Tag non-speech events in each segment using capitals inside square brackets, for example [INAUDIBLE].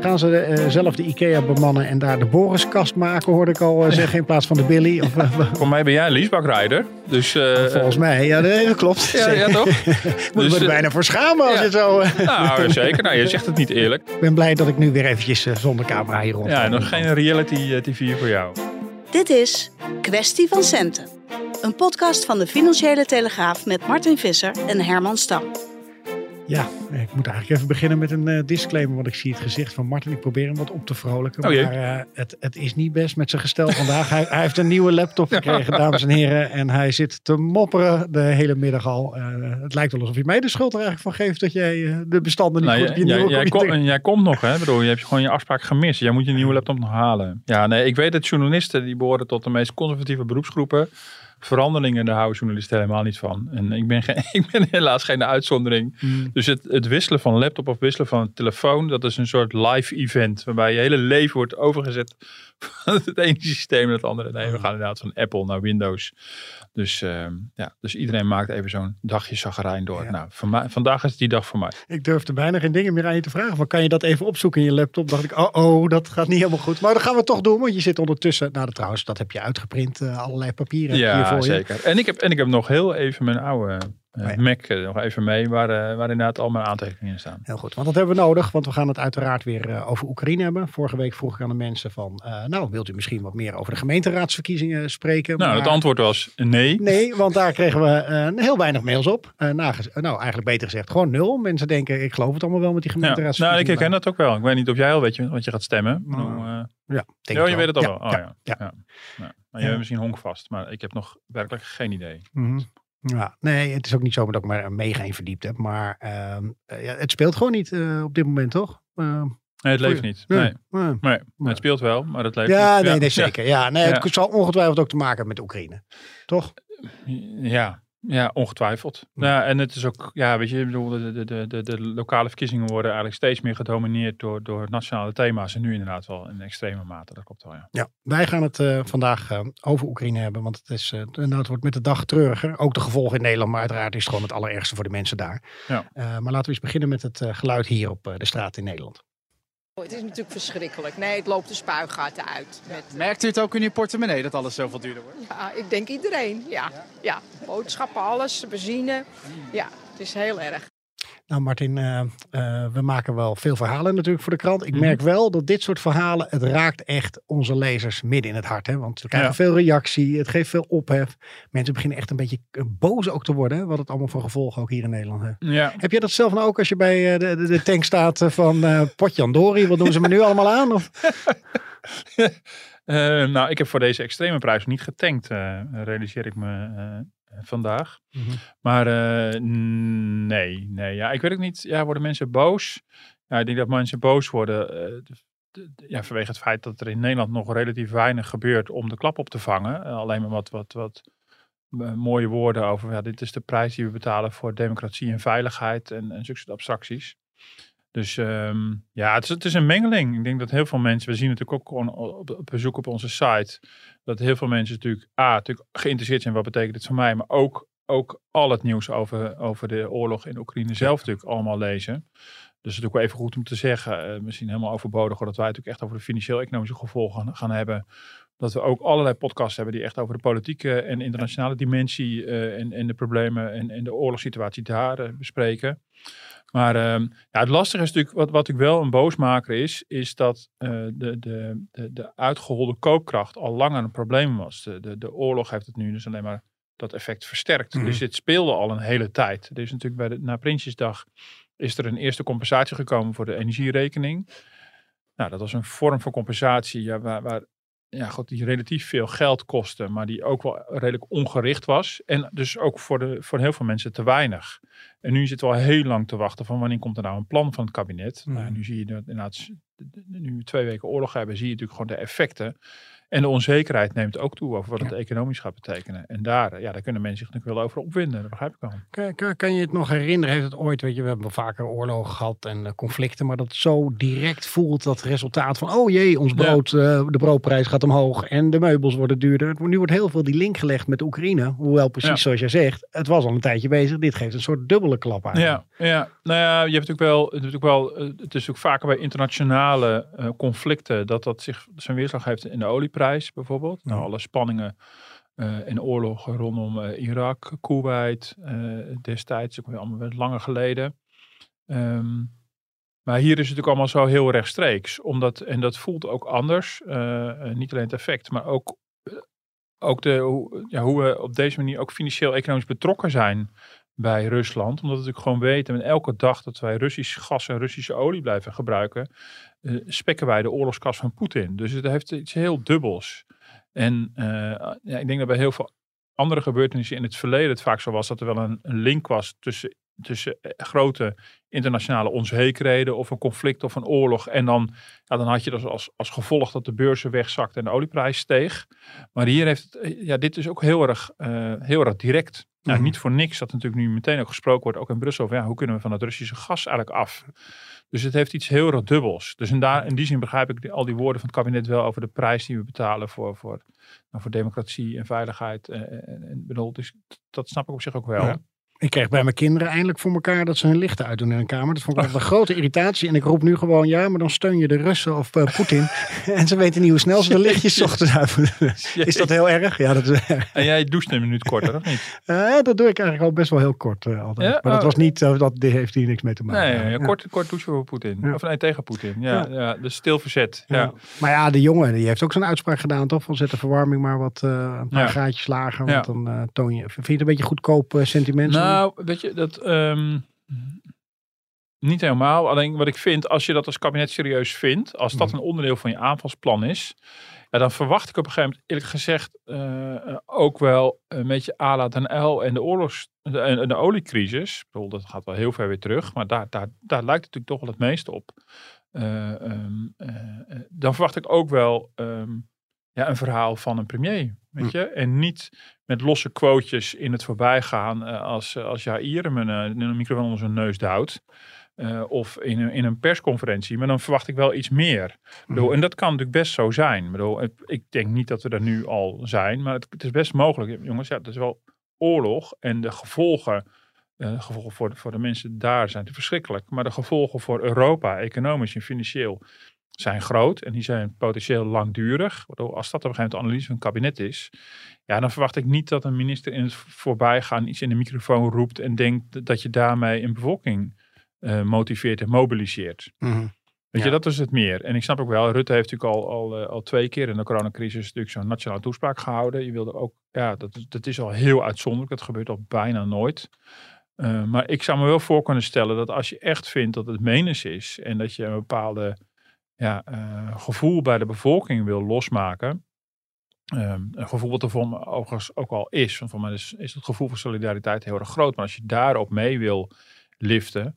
Gaan ze eh, zelf de IKEA bemannen en daar de Boriskast maken, hoorde ik al eh, zeggen, in plaats van de Billy? Of, eh, [LAUGHS] Voor mij ben jij een leasebakrijder. Dus, eh, volgens mij, ja, dat klopt. Ja, ja toch? Ik [LAUGHS] moet Dus, me er bijna voor schamen als ja. je zo... Nou, [LAUGHS] zeker. Nou, je zegt het niet eerlijk. Ik ben blij dat ik nu weer eventjes zonder camera hier rond Ja, nog geen reality TV voor jou. Dit is Kwestie van Centen. Een podcast van de Financiële Telegraaf met Martin Visser en Herman Stam. Ja, ik moet eigenlijk even beginnen met een eh, disclaimer, want ik zie het gezicht van Martin. Ik probeer hem wat op te vrolijken, Oh maar eh, het, het is niet best met zijn gestel vandaag. hij, hij heeft een nieuwe laptop [LAUGHS] gekregen, dames en heren, en hij zit te mopperen de hele middag al. Eh, het lijkt wel alsof je mij de schuld er eigenlijk van geeft dat jij de bestanden niet Nou, goed op je jij, nieuwe jij, jij, computer- kom- jij komt nog, hè? Ik bedoel, je hebt gewoon je afspraak gemist. Jij moet je nieuwe laptop nog halen. Ja, nee, ik weet dat journalisten die behoren tot de meest conservatieve beroepsgroepen. Veranderingen, daar houden journalisten helemaal niet van. En ik ben, geen, [LAUGHS] ik ben helaas geen uitzondering. Hmm. Dus het, het wisselen van laptop of wisselen van een telefoon, dat is een soort live event. Waarbij je hele leven wordt overgezet van [LAUGHS] het ene systeem naar het andere. Nee, we gaan inderdaad van Apple naar Windows. Dus, ehm, ja, dus iedereen maakt even zo'n dagje zagrijn door. Ja. Nou, mij, vandaag is die dag voor mij. Ik durfde bijna geen dingen meer aan je te vragen. Van, kan je dat even opzoeken in je laptop? Dacht ik, oh, oh, dat gaat niet helemaal goed. Maar dat gaan we toch doen, want je zit ondertussen... Nou, trouwens, dat heb je uitgeprint. eh, allerlei papieren hier Ja, voor je. zeker. En ik, heb, en ik heb nog heel even mijn oude Oh ja. Mac eh, nog even mee, waar, eh, waar inderdaad al mijn aantekeningen in staan. Heel goed, want dat hebben we nodig, want we gaan het uiteraard weer eh, over Oekraïne hebben. Vorige week vroeg ik aan de mensen van, nou, wilt u misschien wat meer over de gemeenteraadsverkiezingen spreken? Nou, Maar- het antwoord was nee. Nee, want daar kregen we heel weinig mails op. Nagez- nou, eigenlijk beter gezegd, gewoon nul. Mensen denken, ik geloof het allemaal wel met die Ja. Nou, ik gemeenteraadsverkiezingen. herken dat ook wel. Ik weet niet of jij al weet je, wat je gaat stemmen. Nou, eh, Ja, denk ik je weet het al Ja, wel. Oh, ja, ja. ja. Ja. Ja. Maar je Ja. bent misschien honkvast, maar ik heb nog werkelijk geen idee. Mhm. Ja, nee, het is ook niet zo dat ik me er mega in verdiept heb. Maar ehm, eh, ja, het speelt gewoon niet eh, op dit moment, toch? Ehm, Nee, het leeft niet. Nee. nee. Nee, het speelt wel, maar het leeft Ja, niet. nee, nee, zeker. Ja, nee, Ja. Het zal ongetwijfeld ook te maken hebben met Oekraïne. Toch? Ja, ja ongetwijfeld. Ja, en het is ook, ja, weet je, ik bedoel, de, de, de, de, lokale verkiezingen worden eigenlijk steeds meer gedomineerd door, door nationale thema's. En nu inderdaad wel in extreme mate, dat klopt wel, ja. Ja, wij gaan het eh, vandaag eh, over Oekraïne hebben, want het, is, eh, nou, het wordt met de dag treuriger. Ook de gevolgen in Nederland, maar uiteraard is het gewoon het allerergste voor de mensen daar. Ja. Eh, maar laten we eens beginnen met het eh, geluid hier op eh, de straat in Nederland. Het is natuurlijk verschrikkelijk. Nee, het loopt de spuigaten uit. Met, Merkt u het ook in uw portemonnee dat alles zoveel duurder wordt? ja, ik denk iedereen. Ja, ja. boodschappen, alles, benzine. Ja, het is heel erg. Nou Martin, eh, eh, we maken wel veel verhalen natuurlijk voor de krant. Ik Mhm. merk wel dat dit soort verhalen, het raakt echt onze lezers midden in het hart. Hè? Want we krijgen Ja. veel reactie, het geeft veel ophef. Mensen beginnen echt een beetje eh, boos ook te worden, hè, wat het allemaal voor gevolgen ook hier in Nederland heeft. Ja, Heb je dat zelf nou ook als je bij de, de, de tank staat van eh Potjandori? Wat doen ze me nu allemaal aan? Of? [LAUGHS] Nou, ik heb voor deze extreme prijs niet getankt, realiseer ik me vandaag. Mhm. Maar eh, nee, nee, ja, ik weet ook niet. Ja, worden mensen boos? Ja, ik denk dat mensen boos worden eh, ja, vanwege het feit dat er in Nederland nog relatief weinig gebeurt om de klap op te vangen. Eh, alleen maar wat, wat, wat mooie woorden over, ja, dit is de prijs die we betalen voor democratie en veiligheid en, en zulke soort abstracties. Dus ehm, ja, het is, het is een mengeling. Ik denk dat heel veel mensen, we zien natuurlijk ook gewoon op, op bezoek op onze site, dat heel veel mensen natuurlijk, A, natuurlijk geïnteresseerd zijn, wat betekent dit voor mij, maar ook, ook al het nieuws over, over de oorlog in Oekraïne zelf natuurlijk allemaal lezen. Dus het is natuurlijk wel even goed om te zeggen, eh, misschien helemaal overbodig, dat wij natuurlijk echt over de financieel-economische gevolgen gaan, gaan hebben. Dat we ook allerlei podcasts hebben die echt over de politieke en internationale dimensie eh, en, en de problemen en, en de oorlogssituatie daar eh, bespreken. Maar ehm, ja, het lastige is natuurlijk, wat, wat ik wel een boosmaker is, is dat eh, de, de, de, de uitgeholde koopkracht al langer een probleem was. De, de, de oorlog heeft het nu dus alleen maar dat effect versterkt. Mhm. Dus dit speelde al een hele tijd. Er is natuurlijk bij de, na Prinsjesdag is er een eerste compensatie gekomen voor de energierekening. Nou, dat was een vorm van compensatie ja, waar, waar ja, god, die relatief veel geld kostte, maar die ook wel redelijk ongericht was. En dus ook voor, de, voor heel veel mensen te weinig. En nu zitten we al heel lang te wachten van wanneer komt er nou een plan van het kabinet. Mhm. Nou, nu zie je dat inderdaad, nu we twee weken oorlog hebben, zie je natuurlijk gewoon de effecten. En de onzekerheid neemt ook toe over wat het economisch gaat betekenen. En daar, ja, daar kunnen mensen zich natuurlijk wel over opwinden. Dat begrijp ik wel. Kan, kan, kan je het nog herinneren? Heeft het ooit, weet je, we hebben vaker oorlogen gehad en eh, conflicten, maar dat het zo direct voelt dat resultaat van, oh jee, ons Ja. brood, eh, de broodprijs gaat omhoog en de meubels worden duurder. Nu wordt heel veel die link gelegd met Oekraïne, hoewel precies Ja. zoals jij zegt, het was al een tijdje bezig. Dit geeft een soort dubbele klap aan. Ja, ja, nou ja, je hebt natuurlijk wel, het, is natuurlijk wel, eh, het is ook vaker bij internationale conflicten dat dat zich zijn weerslag heeft in de olieprijs bijvoorbeeld. Nou, alle spanningen eh en oorlogen rondom eh, Irak, Kuwait, eh, destijds, ook weer allemaal langer geleden. Ehm, maar hier is het natuurlijk allemaal zo heel rechtstreeks, omdat, en dat voelt ook anders, niet alleen het effect, maar ook, ook de, hoe, ja, hoe we op deze manier ook financieel-economisch betrokken zijn bij Rusland. Omdat we natuurlijk gewoon weten, met elke dag dat wij Russisch gas en Russische olie blijven gebruiken, eh, spekken wij de oorlogskas van Poetin. Dus het heeft iets heel dubbels. En eh, ja, ik denk dat bij heel veel andere gebeurtenissen in het verleden het vaak zo was dat er wel een, een link was tussen, tussen eh, grote internationale onzekerheden of een conflict of een oorlog. En dan, ja, dan had je dus als, als gevolg dat de beurzen wegzakten en de olieprijs steeg. Maar hier heeft het, eh, ja, dit is ook heel erg, eh, heel erg direct. Nou, Mhm. niet voor niks dat natuurlijk nu meteen ook gesproken wordt, ook in Brussel, over ja, hoe kunnen we van het Russische gas eigenlijk af? Dus het heeft iets heel erg dubbels. Dus in, daar, in die zin begrijp ik al die woorden van het kabinet wel over de prijs die we betalen voor, voor, nou, voor democratie en veiligheid. eh, En, en, bedoel, dus dat snap ik op zich ook wel. Ja. Ik kreeg bij mijn kinderen eindelijk voor elkaar dat ze hun lichten uitdoen in een kamer. Dat vond ik altijd een grote irritatie. En ik roep nu gewoon, ja, maar dan steun je de Russen of eh, Poetin. [LAUGHS] en ze weten niet hoe snel ze de lichtjes 's ochtends uit moeten. Is dat heel erg? Ja, dat, is erg. En jij doucht een minuut korter, of niet? [LAUGHS] Eh, dat doe ik eigenlijk al best wel heel kort eh, altijd. Ja? Maar dat Oh. was niet, dat heeft hier niks mee te maken. Nee, ja, kort, kort douchen voor Poetin. Of nee, tegen Poetin. Ja, Ja. dus stil verzet. Ja. Maar ja, de jongen die heeft ook zo'n uitspraak gedaan, toch? Van zet de verwarming maar wat een paar Ja. graadjes lager. Want dan toon je. Vind je het een beetje goedkoop sentiment? Nou, weet je, dat... ehm, niet helemaal. Alleen wat ik vind, als je dat als kabinet serieus vindt, als dat Mhm. een onderdeel van je aanvalsplan is, ja, dan verwacht ik op een gegeven moment, eerlijk gezegd, eh, eh, ook wel een beetje à la Den L en de oorlogs, en de oliecrisis. Ik bedoel, dat gaat wel heel ver weer terug, maar daar, daar, daar lijkt het natuurlijk toch wel het meeste op. Eh, ehm, eh, eh, dan verwacht ik ook wel ehm, ja, een verhaal van een premier, weet je. En niet met losse quotejes in het voorbijgaan eh, als, als Jair hem een, eh, een microfoon onder zijn neus duwt. eh, of in een, in een persconferentie. Maar dan verwacht ik wel iets meer. Bedoel, en dat kan natuurlijk best zo zijn. Ik, bedoel, ik, ik denk niet dat we er nu al zijn. Maar het, het is best mogelijk. Jongens, ja, het is wel oorlog. En de gevolgen, eh, de gevolgen voor, de- voor de mensen daar zijn verschrikkelijk. Maar de gevolgen voor Europa, economisch en financieel, zijn groot. En die zijn potentieel langdurig. Waardoor als dat op een gegeven moment de analyse van het kabinet is. Ja, dan verwacht ik niet dat een minister in het voorbijgaan iets in de microfoon roept. En denkt dat je daarmee een bevolking eh, motiveert en mobiliseert. Mhm. Weet Ja. je, dat is het meer. En ik snap ook wel, Rutte heeft natuurlijk al, al, eh, al twee keer in de coronacrisis natuurlijk zo'n nationale toespraak gehouden. Je wilde ook, ja, dat, is- dat is al heel uitzonderlijk. Dat gebeurt al bijna nooit. Eh, maar ik zou me wel voor kunnen stellen dat als je echt vindt dat het menens is en dat je een bepaalde ja, eh, gevoel bij de bevolking wil losmaken. ehm, een gevoel wat er voor me overigens ook al is. Want voor mij is, is het gevoel van solidariteit heel erg groot. Maar als je daarop mee wil liften,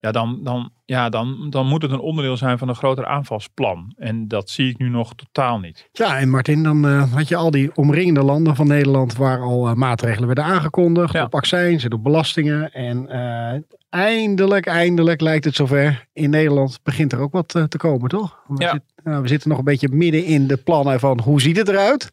ja, dan, dan, ja, dan, dan moet het een onderdeel zijn van een groter aanvalsplan. En dat zie ik nu nog totaal niet. Ja, en Martin, dan eh, had je al die omringende landen van Nederland waar al eh, maatregelen werden aangekondigd. Ja. Op accijns en op belastingen. En eindelijk, eindelijk lijkt het zover. In Nederland begint er ook wat eh, te komen, toch? We, Ja. zit- nou, we zitten nog een beetje midden in de plannen van hoe ziet het eruit.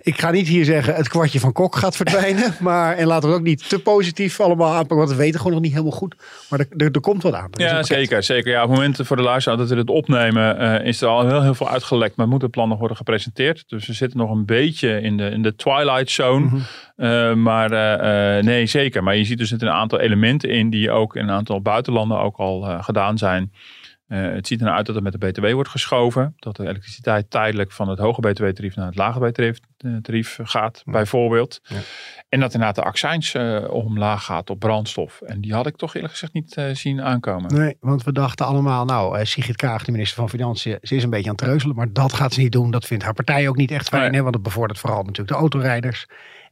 Ik ga niet hier zeggen het kwartje van Kok gaat verdwijnen. [LAUGHS] maar, en laten we het ook niet te positief allemaal aanpakken. Want we weten gewoon nog niet helemaal goed. Maar er, er, er komt wat aan. Er Ja, pakket. zeker. zeker. Ja, op het moment voor de luisteraar dat we dit opnemen, eh, is er al heel, heel veel uitgelekt. Maar moet het plan nog worden gepresenteerd. Dus we zitten nog een beetje in de, in de twilight zone. Mhm. Eh, maar eh, eh, nee, zeker. Maar je ziet dus zitten een aantal elementen in die ook in een aantal buitenlanden ook al eh, gedaan zijn. Eh, het ziet er nou uit dat het met de BTW wordt geschoven. Dat de elektriciteit tijdelijk van het hoge BTW-tarief naar het lage BTW-tarief gaat, bijvoorbeeld. Ja. En dat inderdaad de accijns eh, omlaag gaat op brandstof. En die had ik toch eerlijk gezegd niet eh, zien aankomen. Nee, want we dachten allemaal, nou, eh, Sigrid Kaag, de minister van Financiën, ze is een beetje aan het treuzelen, maar dat gaat ze niet doen. Dat vindt haar partij ook niet echt fijn, Nee. hè, want het bevordert vooral natuurlijk de autorijders.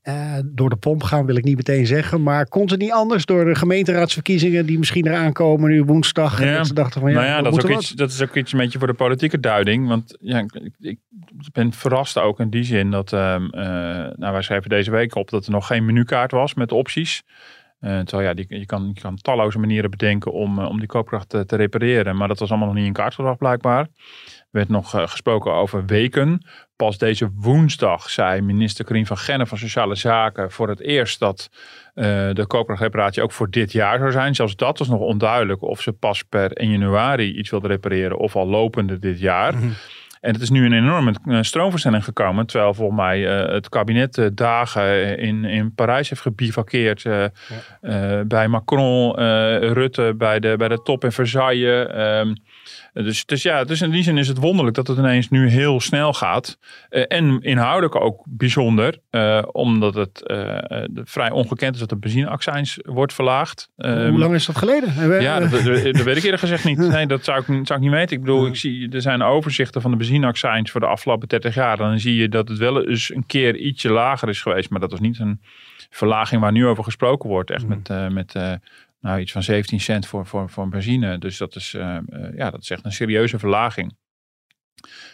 Eh, door de pomp gaan wil ik niet meteen zeggen, maar kon ze niet anders door de gemeenteraadsverkiezingen die misschien eraan komen nu woensdag? En Ja. dat ze dachten van ja, nou ja, dat is, ook iets, dat is ook iets een beetje voor de politieke duiding. Want ja, ik, ik ben verrast ook in die zin dat... ehm, eh, nou, wij schreven deze week op dat er nog geen menukaart was met opties. Eh, terwijl ja, die, je, kan, je kan talloze manieren bedenken om, om die koopkracht te, te repareren. Maar dat was allemaal nog niet in kaart gebracht blijkbaar. Er werd nog eh, gesproken over weken. Pas deze woensdag zei minister Karin van Gennep van Sociale Zaken voor het eerst dat eh, de koopkrachtreparatie ook voor dit jaar zou zijn. Zelfs dat was nog onduidelijk of ze pas per 1 januari iets wilde repareren of al lopende dit jaar. En het is nu een enorme eh, stroomversnelling gekomen. Terwijl volgens mij het kabinet dagen in, in Parijs heeft gebivakkeerd. bij Macron, Rutte, bij de, bij de top in Versailles. Ehm, dus, dus ja, dus in die zin is het wonderlijk dat het ineens nu heel snel gaat. Eh, en inhoudelijk ook bijzonder. eh, omdat het eh, vrij ongekend is dat de benzineaccijns wordt verlaagd. Ehm, Hoe lang is dat geleden? We- ja, dat, dat, dat weet ik eerlijk gezegd niet. [LAUGHS] Nee, dat zou ik, zou ik niet weten. Ik bedoel, ik zie, er zijn overzichten van de benzineaccijns voor de afgelopen 30 jaar. Dan zie je dat het wel eens een keer ietsje lager is geweest. Maar dat was niet een verlaging waar nu over gesproken wordt. Echt met, eh, met eh, nou, iets van 17 cent voor, voor, voor benzine. Dus dat is, eh, eh, ja, dat is echt een serieuze verlaging.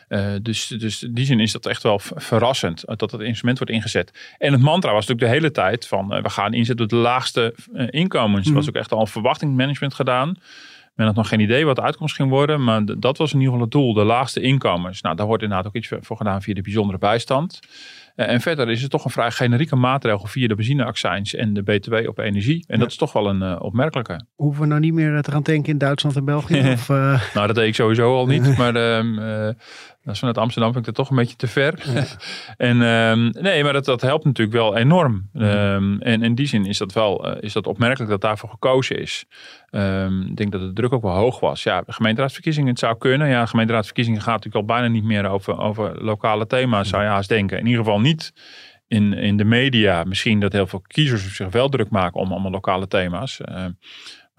Eh, dus, dus in die zin is dat echt wel verrassend dat het instrument wordt ingezet. En het mantra was natuurlijk de hele tijd van we gaan inzetten op de laagste inkomens. Er was ook echt al verwachtingsmanagement gedaan. Men had nog geen idee wat de uitkomst ging worden, maar dat was in ieder geval het doel, de laagste inkomens. Nou, daar wordt inderdaad ook iets voor gedaan via de bijzondere bijstand. Eh, en verder is het toch een vrij generieke maatregel via de benzineaccijns en de BTW op energie. En dat is toch wel een eh, opmerkelijke. Hoeven we nou niet meer te gaan tanken in Duitsland en België? [LAUGHS] of, eh, Nou, dat deed ik sowieso al niet. [LAUGHS] Maar ehm eh, dat is vanuit Amsterdam vind ik dat toch een beetje te ver. [LAUGHS] en ehm, nee, maar dat, dat helpt natuurlijk wel enorm. Ehm, en in die zin is dat wel eh, is dat opmerkelijk dat daarvoor gekozen is. Ehm, ik denk dat de druk ook wel hoog was. Ja, gemeenteraadsverkiezingen, het zou kunnen. Ja, gemeenteraadsverkiezingen gaat natuurlijk al bijna niet meer over, over lokale thema's, zou je haast denken. In ieder geval niet in, in de media. Misschien dat heel veel kiezers zich wel druk maken om allemaal lokale thema's. Ehm,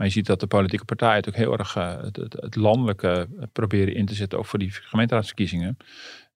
maar je ziet dat de politieke partijen natuurlijk heel erg eh, het, het, het landelijke proberen in te zetten, ook voor die gemeenteraadsverkiezingen.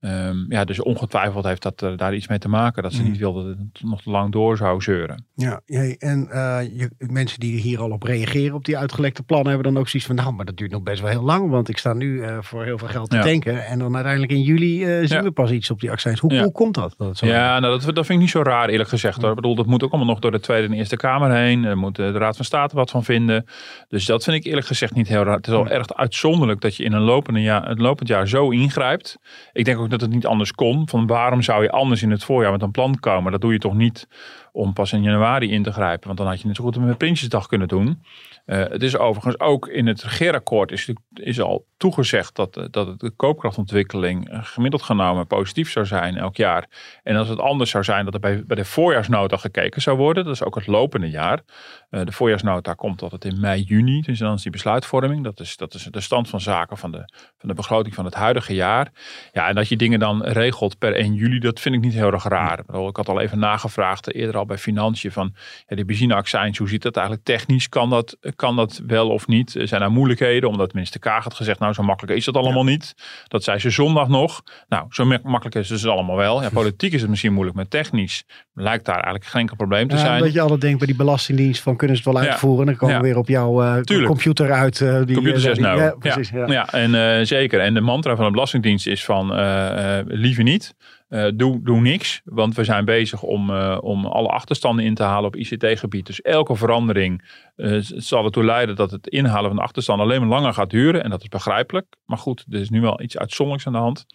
Ehm, ja, dus ongetwijfeld heeft dat er daar iets mee te maken. Dat ze niet wilden dat het nog te lang door zou zeuren. Ja, jij- en eh, je, mensen die hier al op reageren, op die uitgelekte plannen, hebben dan ook zoiets van, nou, maar dat duurt nog best wel heel lang, want ik sta nu eh, voor heel veel geld te Ja. tanken. En dan uiteindelijk in juli eh, zien Ja. we pas iets op die accijns. Hoe, Ja. hoe komt dat? dat het zo Ja, nou, dat, dat vind ik niet zo raar eerlijk gezegd. Hoor. Ik bedoel, dat moet ook allemaal nog door de Tweede en Eerste Kamer heen. Daar moet de Raad van State wat van vinden. Dus dat vind ik eerlijk gezegd niet heel raar. Het is al erg uitzonderlijk dat je in een lopende jaar, een lopend jaar zo ingrijpt. Ik denk ook dat het niet anders kon. Van waarom zou je anders in het voorjaar met een plan komen? Dat doe je toch niet om pas in januari in te grijpen. Want dan had je net zo goed met Prinsjesdag kunnen doen. Eh, het is overigens ook in het regeerakkoord is, is al toegezegd dat, eh, dat de koopkrachtontwikkeling eh, gemiddeld genomen positief zou zijn elk jaar. En als het anders zou zijn dat er bij, bij de voorjaarsnota gekeken zou worden, dat is ook het lopende jaar. De voorjaarsnota komt altijd in mei, juni, dus dan is die besluitvorming. Dat is, dat is de stand van zaken van de, van de begroting van het huidige jaar. Ja, en dat je dingen dan regelt per 1 juli, dat vind ik niet heel erg raar. Ik had al even nagevraagd, eerder al bij Financiën, van ja, die benzineaccijns, hoe zit dat eigenlijk technisch? Kan dat, kan dat wel of niet? Er Zijn er moeilijkheden? Omdat minister Kaag had gezegd, nou zo makkelijk is dat allemaal niet. Dat zei ze zondag nog. Nou, zo mak- makkelijk is het dus allemaal wel. Ja, [LAUGHS] politiek is het misschien moeilijk, maar technisch lijkt daar eigenlijk geen enkel probleem te Ja, zijn. dat je altijd denkt bij die belastingdienst van kunnen ze het wel uitvoeren. Dan komen we weer op jouw eh, computer uit. eh, die, Computer eh, zegt nou. Ja, precies. Ja. En eh, zeker. En de mantra van de Belastingdienst is van eh, eh, liever niet. Eh, doe, doe niks, want we zijn bezig om, eh, om alle achterstanden in te halen op ICT-gebied. Dus elke verandering eh, zal ertoe leiden dat het inhalen van de achterstand alleen maar langer gaat duren. En dat is begrijpelijk. Maar goed, er is nu wel iets uitzonderlijks aan de hand.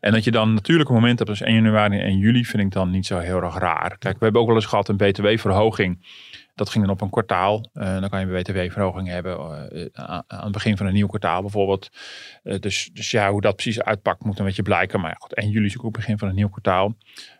En dat je dan natuurlijk een moment hebt als 1 januari en 1 juli vind ik dan niet zo heel erg raar. Kijk, we hebben ook wel eens gehad een btw-verhoging. Dat ging dan op een kwartaal. Eh, dan kan je een btw-verhoging hebben eh, aan aan het begin van een nieuw kwartaal bijvoorbeeld. Eh, dus, dus ja, hoe dat precies uitpakt moet een beetje blijken. Maar ja, goed, 1 juli is ook het begin van een nieuw kwartaal.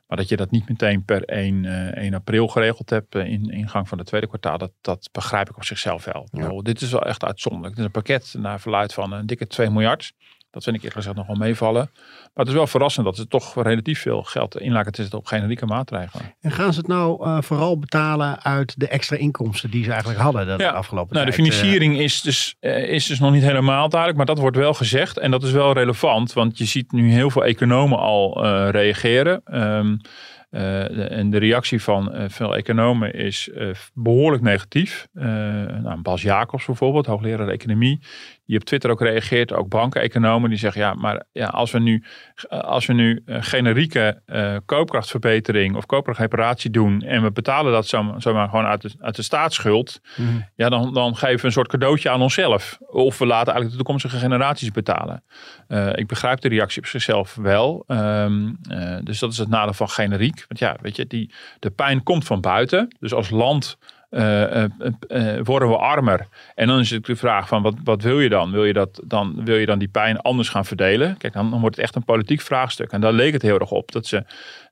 Maar dat je dat niet meteen per 1, eh 1 april geregeld hebt in ingang van het tweede kwartaal, dat, dat begrijp ik op zichzelf wel. Dit is wel echt uitzonderlijk. Het is een pakket naar verluid van een dikke 2 miljard. Dat vind ik eerlijk gezegd nog wel meevallen. Maar het is wel verrassend dat ze toch relatief veel geld inlaken te zetten op generieke maatregelen. En gaan ze het nou eh, vooral betalen uit de extra inkomsten die ze eigenlijk hadden de Ja. afgelopen Nou, de tijd? financiering is, dus, eh, is dus nog niet helemaal duidelijk, maar dat wordt wel gezegd. En dat is wel relevant, want je ziet nu heel veel economen al eh, reageren. Eh, de- en de reactie van eh, veel economen is eh, behoorlijk negatief. Eh, nou, Bas Jacobs bijvoorbeeld, hoogleraar economie, die op Twitter ook reageert. Ook bankeneconomen die zeggen, ja, maar ja, als we nu, eh, als we nu eh, generieke eh, koopkrachtverbetering of koopkrachtreparatie doen en we betalen dat zomaar, zomaar gewoon uit de, uit de staatsschuld, Mhm. ja, dan, dan geven we een soort cadeautje aan onszelf. Of we laten eigenlijk de toekomstige generaties betalen. Eh, ik begrijp de reactie op zichzelf wel. Ehm, eh, dus dat is het nadeel van generiek. Want ja, weet je, die, de pijn komt van buiten. Dus als land eh, eh, eh, worden we armer. En dan is het de vraag van wat, wat wil je dan? Wil je, dat, dan? wil je dan die pijn anders gaan verdelen? Kijk, dan, dan wordt het echt een politiek vraagstuk. En daar leek het heel erg op. Dat ze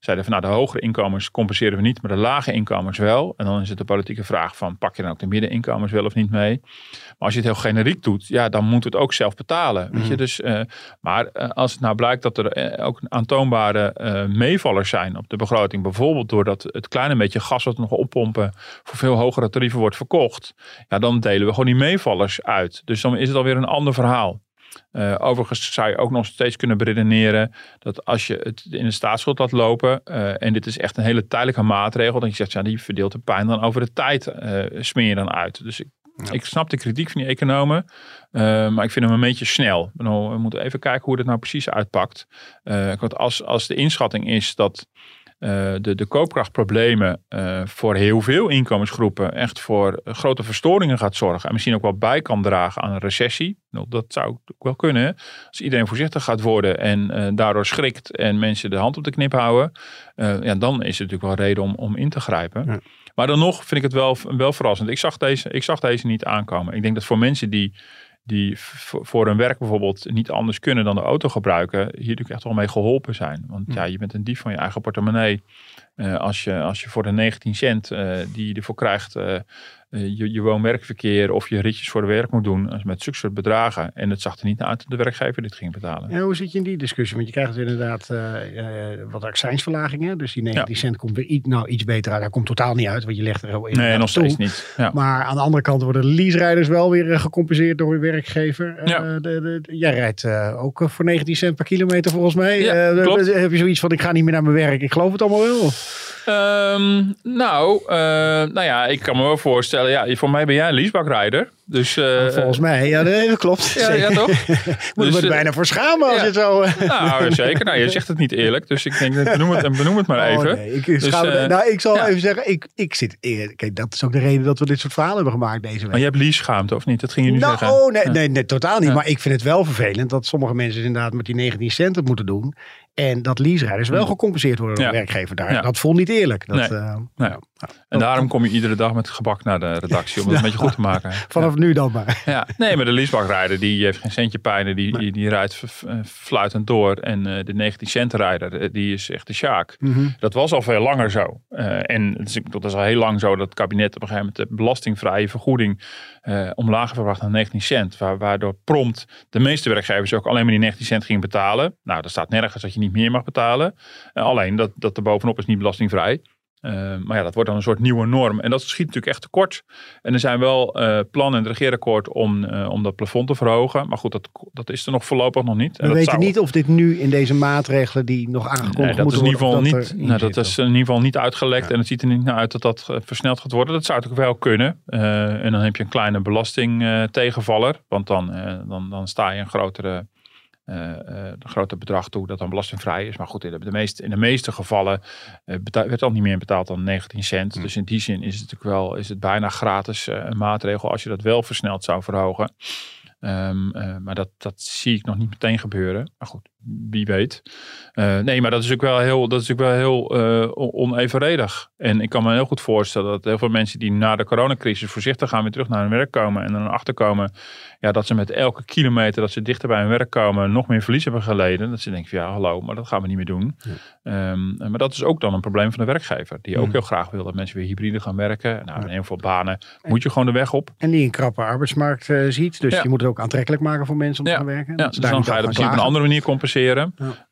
zeiden van nou, de hogere inkomens compenseren we niet, maar de lage inkomens wel. En dan is het de politieke vraag van pak je dan ook de middeninkomens wel of niet mee? Maar als je het heel generiek doet, ja, dan moet het ook zelf betalen. Weet je? Dus, eh, maar eh, als het nou blijkt dat er eh, ook aantoonbare meevallers zijn op de begroting, bijvoorbeeld doordat het kleine beetje gas wat we nog oppompen voor veel hogere tarieven wordt verkocht, ja, dan delen we gewoon die meevallers uit. Dus dan is het alweer een ander verhaal. Eh, overigens zou je ook nog steeds kunnen beredeneren dat als je het in de staatsschuld laat lopen, eh, en dit is echt een hele tijdelijke maatregel, dat je zegt, ja, die verdeelt de pijn dan over de tijd, eh, smeer je dan uit. Dus ik, ik snap de kritiek van die economen, maar ik vind hem een beetje snel. We moeten even kijken hoe dit nou precies uitpakt. Want als, als de inschatting is dat eh, de, de koopkrachtproblemen eh, voor heel veel inkomensgroepen echt voor eh, grote verstoringen gaat zorgen. En misschien ook wel bij kan dragen aan een recessie. Nou, dat zou ook wel kunnen. hè. Als iedereen voorzichtig gaat worden en daardoor schrikt en mensen de hand op de knip houden. ja, dan is het natuurlijk wel reden om, om in te grijpen. Ja. Maar dan nog vind ik het wel, wel verrassend. Ik zag, deze, ik zag deze niet aankomen. Ik denk dat voor mensen die die voor hun werk bijvoorbeeld niet anders kunnen dan de auto gebruiken, hier natuurlijk echt wel mee geholpen zijn. Want ja, je bent een dief van je eigen portemonnee. Eh, als, je, als je voor de 19 cent eh, die je ervoor krijgt, eh, je, je woon-werkverkeer of je ritjes voor de werk moet doen, als met zulke soort bedragen. En het zag er niet naar uit dat de werkgever dit ging betalen. En hoe zit je in die discussie? Want je krijgt inderdaad wat accijnsverlagingen. Dus die 19 cent komt weer iets, nou, iets beter uit. Hij komt totaal niet uit, want je legt er gewoon in. Nee, nog steeds niet. Ja. Maar aan de andere kant worden de leaserijders wel weer gecompenseerd door je werkgever. Ja. de, de, jij rijdt ook voor 19 cent per kilometer volgens mij. Heb je zoiets van, ik ga niet meer naar mijn werk. Ik geloof het allemaal wel. Ehm, nou, eh, nou ja, ik kan me wel voorstellen. Ja, voor mij ben jij een leasebakrijder. Dus, eh, volgens mij, ja, dat klopt. ja, ja, toch? [LAUGHS] Moet Dus, er eh, bijna voor schamen als ja. je het zo... eh, Nou, [LAUGHS] zeker. Nou, je zegt het niet eerlijk. Dus ik denk, benoem het, benoem het maar even. Oh, nee, ik, eh, nou, ik zal ja. even zeggen, ik, ik zit... Kijk, dat is ook de reden dat we dit soort verhalen hebben gemaakt deze week. Maar je hebt lease-schaamte, of niet? Dat ging je nu nou, zeggen. oh, nee, nee, nee, totaal niet. Maar ik vind het wel vervelend dat sommige mensen inderdaad met die 19 cent het moeten doen. En dat leaserijders wel gecompenseerd worden door de werkgever daar. Dat voelt niet eerlijk. Dat, Nee. nou, En daarom kom je iedere dag met gebak naar de redactie om het een beetje goed te maken. [LAUGHS] vanaf nu dan maar. Ja, nee, maar de leasebakrijder die heeft geen centje pijn. Die, die, die rijdt f- fluitend door. En eh, de 19 cent rijder, eh, die is echt de sjaak. Mhm. Dat was al veel langer zo. Eh, en het is, dat is al heel lang zo dat het kabinet op een gegeven moment de belastingvrije vergoeding eh, omlaag gebracht naar 19 cent. Wa- waardoor prompt de meeste werkgevers ook alleen maar die 19 cent gingen betalen. Nou, er staat nergens dat je niet meer mag betalen. Eh, alleen dat, dat er bovenop is niet belastingvrij. Eh, maar ja, dat wordt dan een soort nieuwe norm. En dat schiet natuurlijk echt tekort. En er zijn wel eh, plannen in het regeerakkoord om, eh, om dat plafond te verhogen. Maar goed, dat, dat is er nog voorlopig nog niet. En We dat weten zou- niet of dit nu in deze maatregelen die nog aangekondigd Nee, dat is moeten in ieder geval worden, niet, dat nou, dat is in ieder geval niet uitgelekt. En het ziet er niet naar uit dat dat versneld gaat worden. Dat zou natuurlijk wel kunnen. En dan heb je een kleine belasting eh, tegenvaller. Want dan, dan, dan sta je een grotere, een groter bedrag toe dat dan belastingvrij is. Maar goed, in de, meeste, in de meeste gevallen eh, werd al niet meer betaald dan 19 cent. Dus in die zin is het natuurlijk wel is het bijna gratis eh, een maatregel als je dat wel versneld zou verhogen. Ehm, eh, maar dat, dat zie ik nog niet meteen gebeuren. Maar goed, wie weet. Eh, nee, maar dat is ook wel heel, dat is ook wel heel uh, onevenredig. En ik kan me heel goed voorstellen dat heel veel mensen die na de coronacrisis voorzichtig gaan weer terug naar hun werk komen en dan achterkomen ja, dat ze met elke kilometer dat ze dichter bij hun werk komen nog meer verlies hebben geleden. Dat ze denken van ja, hallo, maar dat gaan we niet meer doen. Ehm, maar dat is ook dan een probleem van de werkgever. Die ook heel graag wil dat mensen weer hybride gaan werken. Nou, in heel veel banen moet je gewoon de weg op. En die een krappe arbeidsmarkt ziet. Dus je moet het ook aantrekkelijk maken voor mensen om te gaan werken. Ja, dus dan ga je dat misschien op een andere manier compenseren.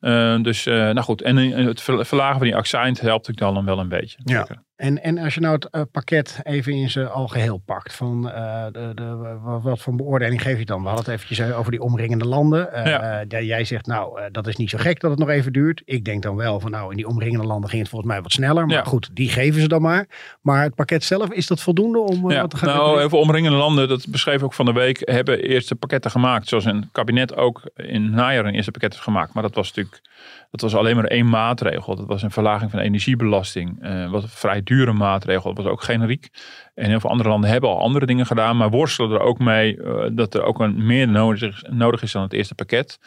Uh, dus uh, nou goed, en het verlagen van die accijns helpt ik dan, dan wel een beetje. Ja. En, en als je nou het uh, pakket even in zijn algeheel pakt, van uh, de, de, wat voor beoordeling geef je dan? We hadden het eventjes over die omringende landen. Uh, ja. jij zegt nou, dat is niet zo gek dat het nog even duurt. Ik denk dan wel van nou, in die omringende landen ging het volgens mij wat sneller. Maar ja. goed, die geven ze dan maar. Maar het pakket zelf, is dat voldoende om ja. wat te gaan Nou, even omringende landen, dat beschreef ook van de week, hebben eerste pakketten gemaakt. Zoals een kabinet ook in najaar een eerste pakket heeft gemaakt. Maar dat was natuurlijk dat was alleen maar één maatregel. Dat was een verlaging van energiebelasting. Uh, wat een vrij dure maatregel. Dat was ook generiek. En heel veel andere landen hebben al andere dingen gedaan. Maar worstelen er ook mee uh, dat er ook een meer nodig, nodig, is dan het eerste pakket.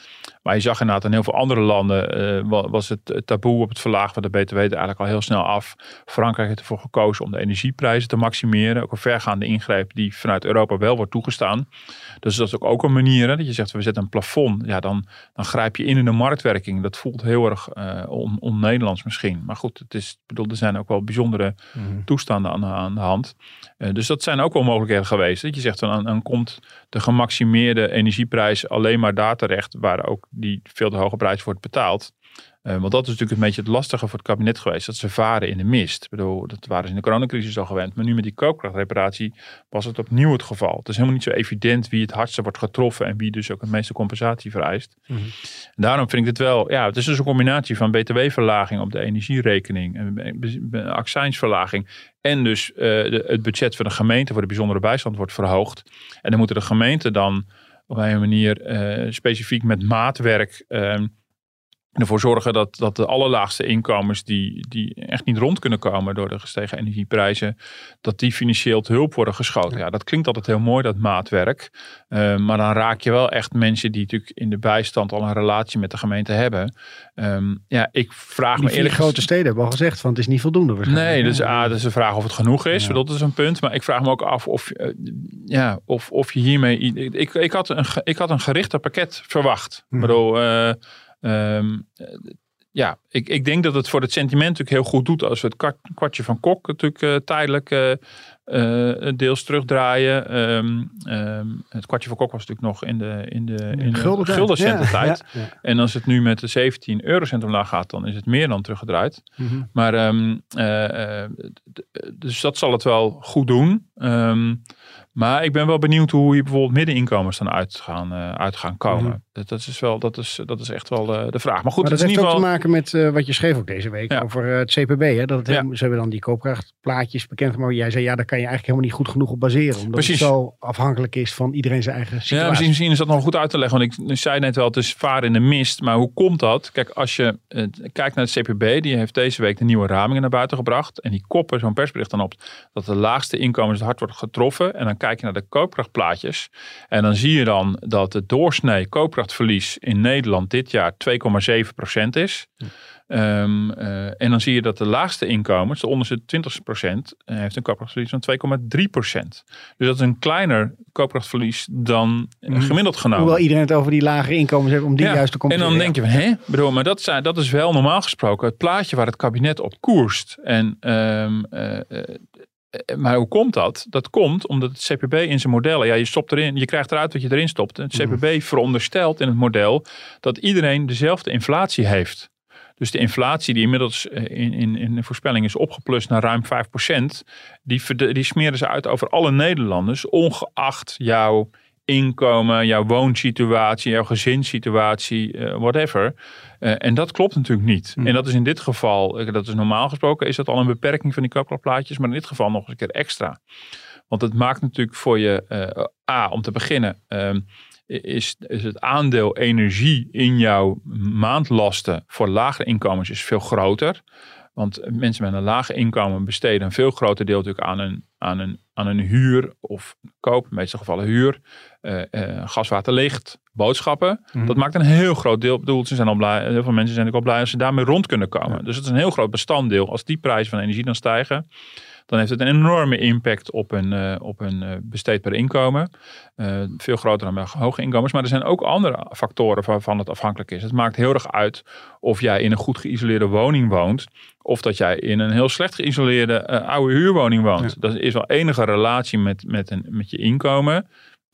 Maar je zag inderdaad in heel veel andere landen uh, was het taboe op het verlagen van de BTW er eigenlijk al heel snel af. Frankrijk heeft ervoor gekozen om de energieprijzen te maximeren. Ook een vergaande ingreep die vanuit Europa wel wordt toegestaan. Dus dat is ook, ook een manier hè, dat je zegt we zetten een plafond. Ja, dan, dan grijp je in in de marktwerking. Dat voelt heel erg uh, on-Nederlands on misschien. Maar goed, het is, bedoel, er zijn ook wel bijzondere mm. toestanden aan, aan de hand. Uh, dus dat zijn ook wel mogelijkheden geweest. Dat je zegt, dan, dan komt de gemaximeerde energieprijs alleen maar daar terecht waar ook die veel te hoge prijs wordt betaald. Uh, want dat is natuurlijk een beetje het lastige voor het kabinet geweest. Dat ze varen in de mist. Ik bedoel, dat waren ze in de coronacrisis al gewend. Maar nu met die koopkrachtreparatie was het opnieuw het geval. Het is helemaal niet zo evident wie het hardste wordt getroffen. En wie dus ook het meeste compensatie vereist. Mm -hmm. Daarom vind ik het wel... Ja, het is dus een combinatie van btw-verlaging op de energierekening. En accijnsverlaging. En dus uh, de, het budget van de gemeente voor de bijzondere bijstand wordt verhoogd. En dan moeten de gemeenten dan op een manier uh, specifiek met maatwerk ervoor zorgen dat, dat de allerlaagste inkomens die, die echt niet rond kunnen komen door de gestegen energieprijzen, dat die financieel te hulp worden geschoten. Ja, dat klinkt altijd heel mooi, dat maatwerk. Uh, maar dan raak je wel echt mensen die natuurlijk in de bijstand al een relatie met de gemeente hebben. Um, ja, ik vraag die me eerlijk grote steden hebben al gezegd van het is niet voldoende Nee, dus A, dat is de vraag of het genoeg is. Ja. Dat is een punt. Maar ik vraag me ook af of, uh, ja, of, of je hiermee... Ik, ik, had een, ik had een gerichter pakket verwacht. Ik bedoel... Uh, Um, ja, ik, ik denk dat het voor het sentiment natuurlijk heel goed doet als we het kwartje van Kok natuurlijk uh, tijdelijk uh, uh, deels terugdraaien. Um, um, het kwartje van Kok was natuurlijk nog in de, in de, in de. Ja, ja, ja. En als het nu met de 17 eurocent omlaag gaat, dan is het meer dan teruggedraaid. Mm -hmm. Maar dus dat zal het wel goed doen. Maar ik ben wel benieuwd hoe je bijvoorbeeld middeninkomens dan uit gaan, uit gaan komen. Mm -hmm. Dat, is wel, dat, is, dat is echt wel uh, de vraag. Maar goed, maar dat het heeft ook ieder geval... te maken met uh, wat je schreef ook deze week ja. over het CPB. Hè? Dat het ja. Ze hebben dan die koopkrachtplaatjes bekend Maar jij zei ja, daar kan je eigenlijk helemaal niet goed genoeg op baseren. Omdat Precies. het zo afhankelijk is van iedereen zijn eigen situatie. Ja, misschien, misschien is dat nog goed uit te leggen. Want ik zei net wel, het is varen in de mist. Maar hoe komt dat? Kijk, als je kijkt naar het CPB. Die heeft deze week de nieuwe ramingen naar buiten gebracht. En die koppen zo'n persbericht dan op dat de laagste inkomens hard wordt getroffen. En dan kijk je naar de koopkracht plaatjes. En dan zie je dan dat het doorsnee koopkrachtverlies in Nederland dit jaar 2,7% is. Hm. Um, uh, en dan zie je dat de laagste inkomens, de onderste 20%, heeft een koopkrachtverlies van 2,3%. Dus dat is een kleiner koopkrachtverlies dan gemiddeld genomen. Hoewel iedereen het over die lage inkomens heeft om die ja. juist te compenseren. En dan denk je van, hè? Bedoel, maar dat, zijn, dat is wel normaal gesproken het plaatje waar het kabinet op koerst. En um, maar hoe komt dat? Dat komt omdat het CPB in zijn modellen, ja, je stopt erin, je krijgt eruit wat je erin stopt. Het CPB mm. veronderstelt in het model dat iedereen dezelfde inflatie heeft. Dus de inflatie die inmiddels in, in, in de voorspelling is opgeplust naar ruim 5%, die, die smeren ze uit over alle Nederlanders, ongeacht jouw inkomen, jouw woonsituatie, jouw gezinssituatie, uh, whatever. Uh, en dat klopt natuurlijk niet. Mm. En dat is in dit geval, uh, dat is normaal gesproken, is dat al een beperking van die koopkrachtplaatjes, maar in dit geval nog eens een keer extra. Want het maakt natuurlijk voor je, A, om te beginnen, ehm, is, is het aandeel energie in jouw maandlasten voor lagere inkomens is veel groter. Want mensen met een lage inkomen besteden een veel groter deel natuurlijk aan een, aan een, aan een huur of koop, in de meeste gevallen huur, uh, uh, gas, water, licht, boodschappen. Mhm. Dat maakt een heel groot deel. Bedoel, ze zijn al blij, heel veel mensen zijn ook al blij als ze daarmee rond kunnen komen. Ja. Dus het is een heel groot bestanddeel. Als die prijzen van energie dan stijgen, dan heeft het een enorme impact op een, uh, op een uh, besteedbaar inkomen. Uh, veel groter dan bij hoge inkomens. Maar er zijn ook andere factoren waarvan het afhankelijk is. Het maakt heel erg uit of jij in een goed geïsoleerde woning woont. Of dat jij in een heel slecht geïsoleerde oude huurwoning woont. Ja. Dat is wel enige relatie met, met, een, met je inkomen.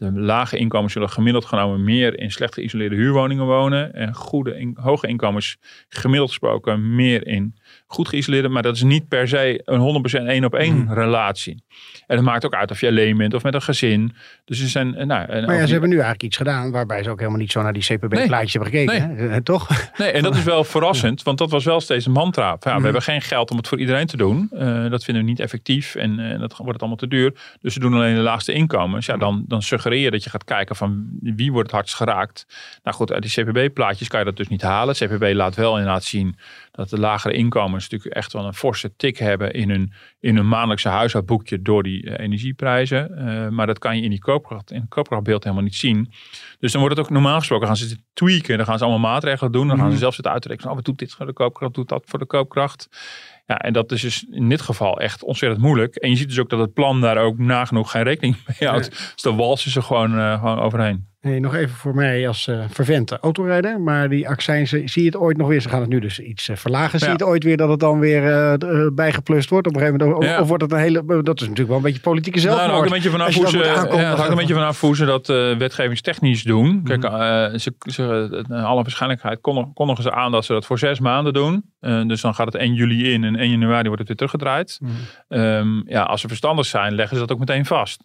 De lage inkomens zullen gemiddeld genomen meer in slecht geïsoleerde huurwoningen wonen. En goede in, hoge inkomens gemiddeld gesproken meer in goed geïsoleerde. Maar dat is niet per se een 100% één op één mm. relatie. En het maakt ook uit of je alleen bent of met een gezin. Dus er zijn, nou, maar ja, ze hebben nu eigenlijk iets gedaan waarbij ze ook helemaal niet zo naar die CPB-plaatjes nee, hebben gekeken. Nee. Hè? Toch? Nee, en dat is wel verrassend, want dat was wel steeds een mantra. Ja, we mm. hebben geen geld om het voor iedereen te doen. Uh, dat vinden we niet effectief en uh, dat wordt het allemaal te duur. Dus we doen alleen de laagste inkomens. Ja, dan, dan suggereer dat je gaat kijken van wie wordt het hardst geraakt. Nou goed, uit die CPB-plaatjes kan je dat dus niet halen. CPB laat wel inderdaad zien dat de lagere inkomens natuurlijk echt wel een forse tik hebben in hun, in hun maandelijkse huishoudboekje door die uh, energieprijzen. Uh, maar dat kan je in die koopkracht, in het koopkrachtbeeld helemaal niet zien. Dus dan wordt het ook normaal gesproken gaan ze tweaken. Dan gaan ze allemaal maatregelen doen. Dan gaan ze zelf zitten uitrekenen. Oh, wat doet dit voor de koopkracht? Doet dat voor de koopkracht? Ja, en dat is dus in dit geval echt ontzettend moeilijk. En je ziet dus ook dat het plan daar ook nagenoeg geen rekening mee houdt. Ja. Dus de walsen ze gewoon, uh, gewoon overheen. Hey, nog even voor mij als uh, vervente autorijder. Maar die accijnsen, zie je het ooit nog weer? Ze gaan het nu dus iets uh, verlagen. Zie je het ooit weer dat het dan weer uh, bijgeplust wordt? Op een gegeven moment, ja. Of wordt het een hele... Dat is natuurlijk wel een beetje politieke zelfmoord. Nou, hangt een beetje vanaf hoe ze, ja, hangt een beetje vanaf hoe ze dat wetgevingstechnisch doen. Kijk, mm. ze, ze, alle waarschijnlijkheid kondigen ze aan dat ze dat voor zes maanden doen. dus dan gaat het 1 juli in en 1 januari wordt het weer teruggedraaid. Mm. Um, ja, als ze verstandig zijn, leggen ze dat ook meteen vast.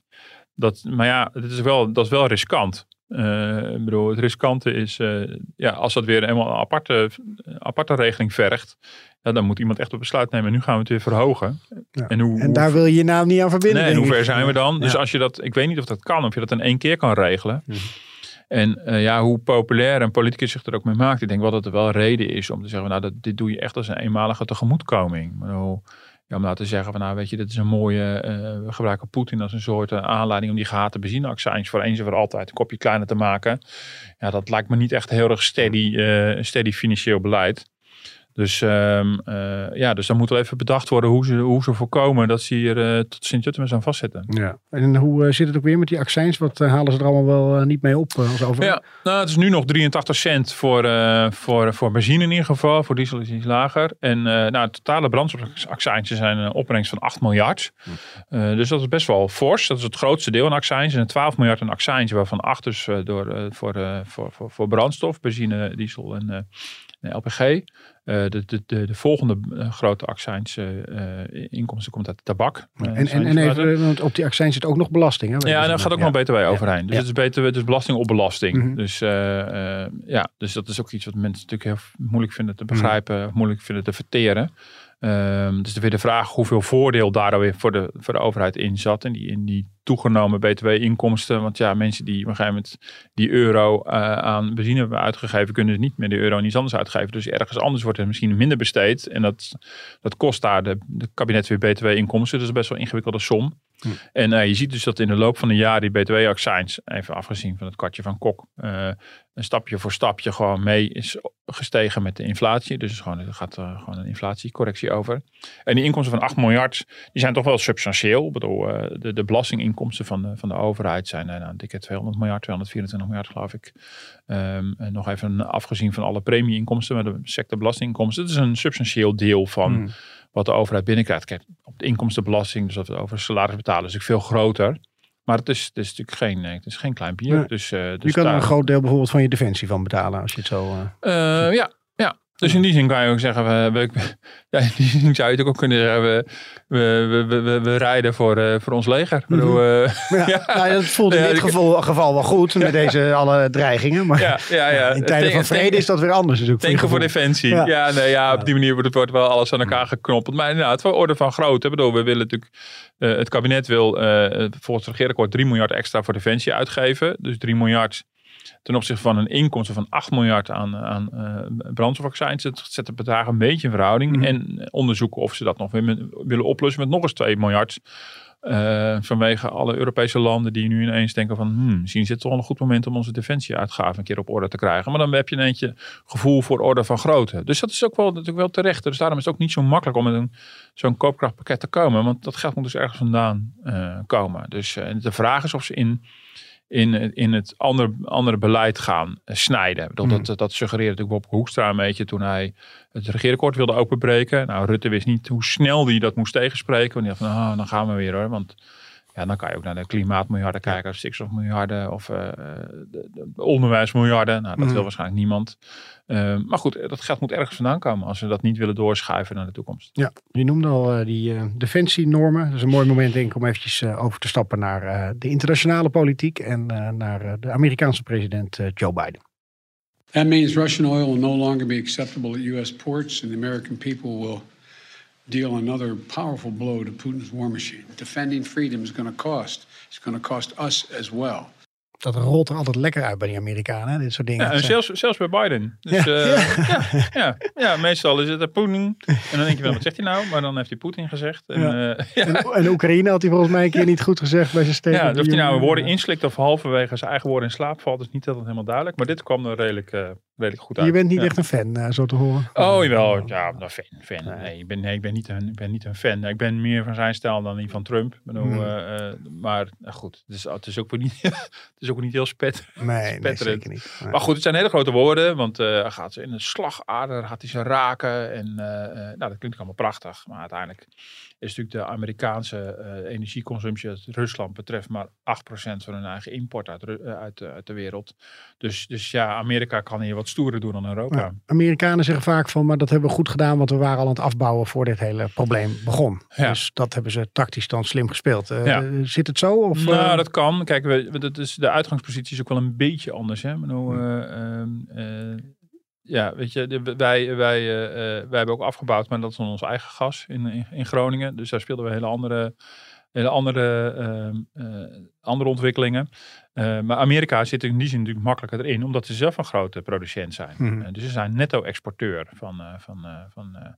Dat, maar ja, dat is wel, dat is wel riskant. Uh, ik bedoel, het riskante is, uh, ja, als dat weer eenmaal een aparte, aparte regeling vergt, ja, dan moet iemand echt een besluit nemen. Nu gaan we het weer verhogen. Ja. En, hoe, en daar wil je je nou niet aan verbinden. Nee, en hoe ver zijn we dan? Dus als je dat, ik weet niet of dat kan, of je dat in één keer kan regelen. Mhm. En uh, ja, hoe populair een politicus zich er ook mee maakt. Ik denk wel dat er wel reden is om te zeggen, nou, dat, dit doe je echt als een eenmalige tegemoetkoming. Maar hoe, ja, om nou te zeggen van nou weet je, dit is een mooie, uh, we gebruiken Poetin als een soort uh, aanleiding om die gehate benzineaccijns voor eens en voor altijd een kopje kleiner te maken. Ja, dat lijkt me niet echt heel erg steady, uh, steady financieel beleid. Dus, um, ja, dus dan moet er even bedacht worden hoe ze, hoe ze voorkomen dat ze hier tot Sint-Jutemus aan vastzitten. Ja. En hoe zit het ook weer met die accijns? Wat halen ze er allemaal wel niet mee op als over? Ja, nou, het is nu nog 83 cent voor, voor, voor benzine in ieder geval. Voor diesel is iets lager. En nou, het totale brandstofaccijns zijn een opbrengst van 8 miljard. Hm. dus dat is best wel fors. Dat is het grootste deel aan accijns. En 12 miljard aan accijns, waarvan 8 dus door, voor, voor, voor, voor brandstof, benzine, diesel en LPG. Uh, de, de, de, de, volgende uh, grote accijns uh, inkomsten komt uit tabak. en, en, en even, want op die accijns zit ook nog belasting. Hè? Ja, en daar gaat ook nog BTW overheen. Dus het is BTW, dus belasting op belasting. Mm -hmm. Dus ja, dus dat is ook iets wat mensen natuurlijk heel moeilijk vinden te begrijpen, mm -hmm. moeilijk vinden te verteren. Um, dus weer de vraag hoeveel voordeel daar weer voor de, voor de overheid in zat. En die, in die toegenomen btw-inkomsten. Want ja, mensen die op een gegeven moment die euro uh, aan benzine hebben uitgegeven, kunnen dus niet meer de euro aan iets anders uitgeven. Dus ergens anders wordt het misschien minder besteed. En dat, dat kost daar de, de kabinet weer btw-inkomsten. Dus best wel een ingewikkelde som. Hm. En uh, je ziet dus dat in de loop van de jaren die btw-accijns, even afgezien van het kwartje van Kok, uh, een stapje voor stapje gewoon mee is gestegen met de inflatie. Dus gewoon, er gaat uh, gewoon een inflatiecorrectie over. En die inkomsten van 8 miljard, die zijn toch wel substantieel. Ik bedoel, de, de belastinginkomsten van de, van de overheid zijn nou, dikke 200 miljard, 224 miljard geloof ik. Um, en nog even afgezien van alle premieinkomsten, maar de sectorbelastinginkomsten. Het is een substantieel deel van... Hmm wat de overheid binnenkrijgt. Kijk, op de inkomstenbelasting, dus dat we over salaris betalen, is natuurlijk veel groter. Maar het is, het is natuurlijk geen, het is geen klein bier. Dus, uh, dus je kan daar... er een groot deel bijvoorbeeld van je defensie van betalen als je het zo... Uh... Uh, ja, ja, dus in die zin kan je ook zeggen, we, we, [LAUGHS] ja, in die zin zou je het ook kunnen zeggen, we, we, we, we, we rijden voor, uh, voor ons leger. Mm -hmm. bedoel, [LAUGHS] uh, [LAUGHS] ja. Nou, dat voelt in dit geval, geval wel goed met deze alle dreigingen. Maar ja, ja, ja. in tijden van vrede is dat weer anders natuurlijk. Denken voor, voor defensie. Ja, nee, ja, op die manier wordt het wordt wel alles aan elkaar geknoppeld. Maar inderdaad, voor orde van grootte. Bedoel, we willen natuurlijk, uh, het kabinet wil volgens het regeerakkoord 3 miljard extra voor defensie uitgeven. Dus 3 miljard ten opzichte van een inkomsten van 8 miljard aan, aan uh, brandstofaccijns. Het zet de bedragen een beetje in verhouding. Mhm. En onderzoeken of ze dat nog weer met- willen oplossen met nog eens 2 miljard. Eh, vanwege alle Europese landen die nu ineens denken van hmm, misschien is dit toch wel een goed moment om onze defensieuitgaven een keer op orde te krijgen. Maar dan heb je een eentje gevoel voor orde van grootte. Dus dat is ook wel, natuurlijk wel terecht. Dus daarom is het ook niet zo makkelijk om met een, zo'n koopkrachtpakket te komen. Want dat geld moet dus ergens vandaan eh, komen. Dus eh, de vraag is of ze in, in, in het andere, andere beleid gaan snijden. Hmm. dat, dat suggereerde natuurlijk Bob Hoekstra een beetje toen hij het regeerakkoord wilde openbreken. Nou, Rutte wist niet hoe snel hij dat moest tegenspreken. Want hij dacht van, ah, dan gaan we weer hoor. Want ja, dan kan je ook naar de klimaatmiljarden kijken, of stikstofmiljarden of eh, de, de onderwijsmiljarden. Nou, dat Mhm. wil waarschijnlijk niemand. Eh, maar goed, dat geld moet ergens vandaan komen als we dat niet willen doorschuiven naar de toekomst. Ja, je noemde al eh, die eh, defensienormen. Dat is een mooi moment denk ik om eventjes eh, over te stappen naar eh, de internationale politiek en eh, naar eh, de Amerikaanse president eh, Joe Biden. That means Russian oil will no longer be acceptable at U.S. ports, and the American people will deal another powerful blow to Putin's war machine. Defending freedom is going to cost. It's going to cost us as well. Dat rolt er altijd lekker uit bij die Amerikanen, hè, dit soort dingen. Ja, zelfs, zelfs bij Biden. Dus, Ja. eh, [LAUGHS] ja. Ja, ja, meestal is het een Poetin. En dan denk je wel, wat zegt hij nou? Maar dan heeft hij Poetin gezegd. En, Ja. eh, [LAUGHS] ja. En, en Oekraïne had hij volgens mij een keer niet goed gezegd bij zijn Ja, statement. of hij nou woorden inslikt of halverwege zijn eigen woorden in slaap valt, is niet altijd helemaal duidelijk. Maar dit kwam er redelijk, eh, redelijk goed uit. Je bent niet echt een fan, eh, zo te horen. Oh, jawel. Ja, nou, fan. fan. Nee. Nee, ik ben, nee, ik ben, niet een, ik ben niet een fan. Ik ben meer van zijn stijl dan die van Trump. Bedoel, Hmm. eh, eh, maar goed, het is, het is ook niet, [LAUGHS] het is ook niet heel spet. Nee, nee zeker niet. Nee. Maar goed, het zijn hele grote woorden, want hij gaat ze in een slagader, gaat hij ze raken. En nou, dat klinkt allemaal prachtig. Maar uiteindelijk is natuurlijk de Amerikaanse eh, energieconsumptie uit Rusland betreft maar 8% van hun eigen import uit, eh, uit, eh, uit de wereld. Dus, dus ja, Amerika kan hier wat stoerder doen dan Europa. Ja, Amerikanen zeggen vaak van, maar dat hebben we goed gedaan, want we waren al aan het afbouwen voor dit hele probleem begon. Ja. Dus dat hebben ze tactisch dan slim gespeeld. Ja. Zit het zo? Of, nou, dat kan. Kijk, we, dat is, de uitgangspositie is ook wel een beetje anders. Hè? Ik ja, weet je, wij, wij, eh, eh, wij hebben ook afgebouwd, maar dat is dan ons eigen gas in, in, in Groningen. Dus daar speelden we hele andere, hele andere, ehm, eh, andere ontwikkelingen. Maar Amerika zit in die zin natuurlijk makkelijker erin, omdat ze zelf een grote producent zijn. Mhm. Dus ze zijn netto-exporteur van, van, van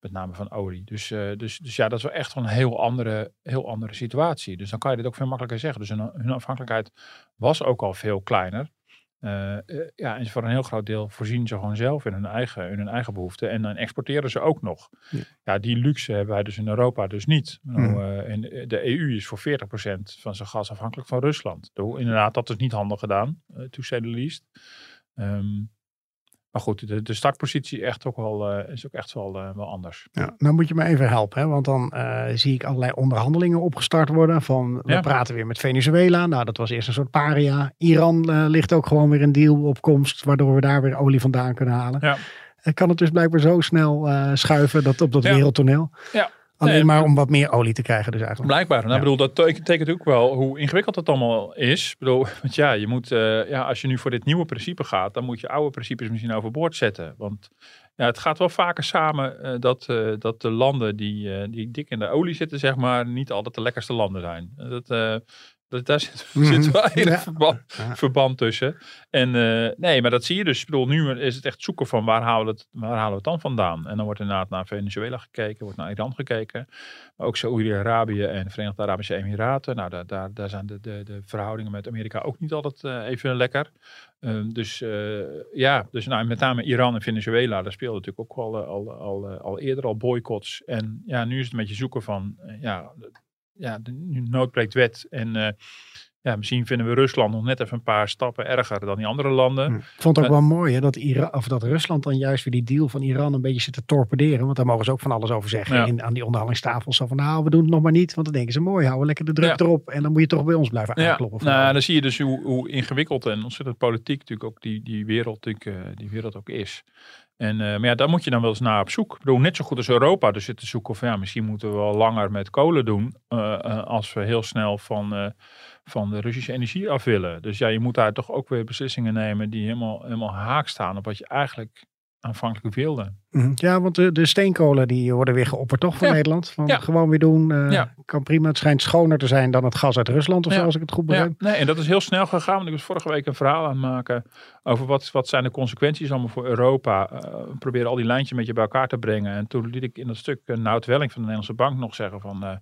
met name van olie. Dus, dus, dus ja, dat is wel echt wel een heel andere, heel andere situatie. Dus dan kan je dit ook veel makkelijker zeggen. Dus hun, hun afhankelijkheid was ook al veel kleiner. Eh, eh, ja, en voor een heel groot deel voorzien ze gewoon zelf in hun eigen, in hun eigen behoeften. En dan exporteren ze ook nog. Ja. Ja, die luxe hebben wij dus in Europa dus niet. Bedoel, Hmm. eh, de EU is voor 40% van zijn gas afhankelijk van Rusland. Doe- Inderdaad, dat is niet handig gedaan, eh, to say the least. Ehm, maar goed, de, de startpositie echt ook wel, eh, is ook echt wel, eh, wel anders. Ja, nou moet je me even helpen, hè? want dan eh, zie ik allerlei onderhandelingen opgestart worden. Van we Ja. praten weer met Venezuela. Nou, dat was eerst een soort paria. Iran ligt ook gewoon weer een deal op komst, waardoor we daar weer olie vandaan kunnen halen. Ja. Kan het dus blijkbaar zo snel schuiven dat, op dat Ja. wereldtoneel. Ja. Alleen Nee, maar om wat meer olie te krijgen dus eigenlijk. Blijkbaar. Nou, Ja. bedoel, dat teken- betekent ook wel hoe ingewikkeld het allemaal is. Ik bedoel, [LAUGHS] want ja, je moet, eh, ja, als je nu voor dit nieuwe principe gaat, dan moet je oude principes misschien overboord zetten. Want ja, het gaat wel vaker samen eh, dat, eh, dat de landen die, die dik in de olie zitten, zeg maar, niet altijd de lekkerste landen zijn. Dat, dat, daar zit, [LAUGHS] Mhm. zit wel heel Ja. verband, tussen. En eh, nee, maar dat zie je dus. Ik bedoel, nu is het echt zoeken van waar halen, we het, waar halen we het dan vandaan? En dan wordt inderdaad naar Venezuela gekeken, wordt naar Iran gekeken. Maar ook Saoedi-Arabië en de Verenigde Arabische Emiraten. Nou, daar, daar, daar zijn de, de, de verhoudingen met Amerika ook niet altijd eh, even lekker. Ehm, dus eh, ja, dus nou, met name Iran en Venezuela, daar speelde natuurlijk ook al, al, al, al eerder al boycotts. En ja, nu is het een beetje zoeken van, ja, ja, de nu nood breekt wet. En eh, ja, misschien vinden we Rusland nog net even een paar stappen erger dan die andere landen. Hm. Ik vond het ook Eh, wel mooi hè, dat, Ira of dat Rusland dan juist weer die deal van Iran een beetje zit te torpederen. Want daar mogen ze ook van alles over zeggen Ja. in, aan die onderhandelingstafel. Zo van nou, we doen het nog maar niet. Want dan denken ze mooi, houden lekker de druk Ja. erop. En dan moet je toch bij ons blijven aankloppen. nou, dan zie je dus hoe, hoe ingewikkeld en ontzettend politiek natuurlijk ook die, die, wereld, natuurlijk, eh, die wereld ook is. En, eh, maar ja, daar moet je dan wel eens naar op zoek. Ik bedoel, net zo goed als Europa dus zit te zoeken van ja, misschien moeten we wel langer met kolen doen. eh, eh, als we heel snel van, van de Russische energie af willen. Dus ja, je moet daar toch ook weer beslissingen nemen die helemaal, helemaal haak staan op wat je eigenlijk aanvankelijk wilden. Mhm. Ja, want de, de steenkolen die worden weer geopperd toch van Ja. Nederland? Van Ja. Gewoon weer doen. eh, Ja. Kan prima. Het schijnt schoner te zijn dan het gas uit Rusland of zo, als ik het goed Ja, begrijp. nee, en dat is heel snel gegaan. Want ik was vorige week een verhaal aan het maken over wat, wat zijn de consequenties allemaal voor Europa. Eh, we proberen al die lijntjes met je bij elkaar te brengen. En toen liet ik in dat stuk uh, Nout Welling van de Nederlandse Bank nog zeggen van...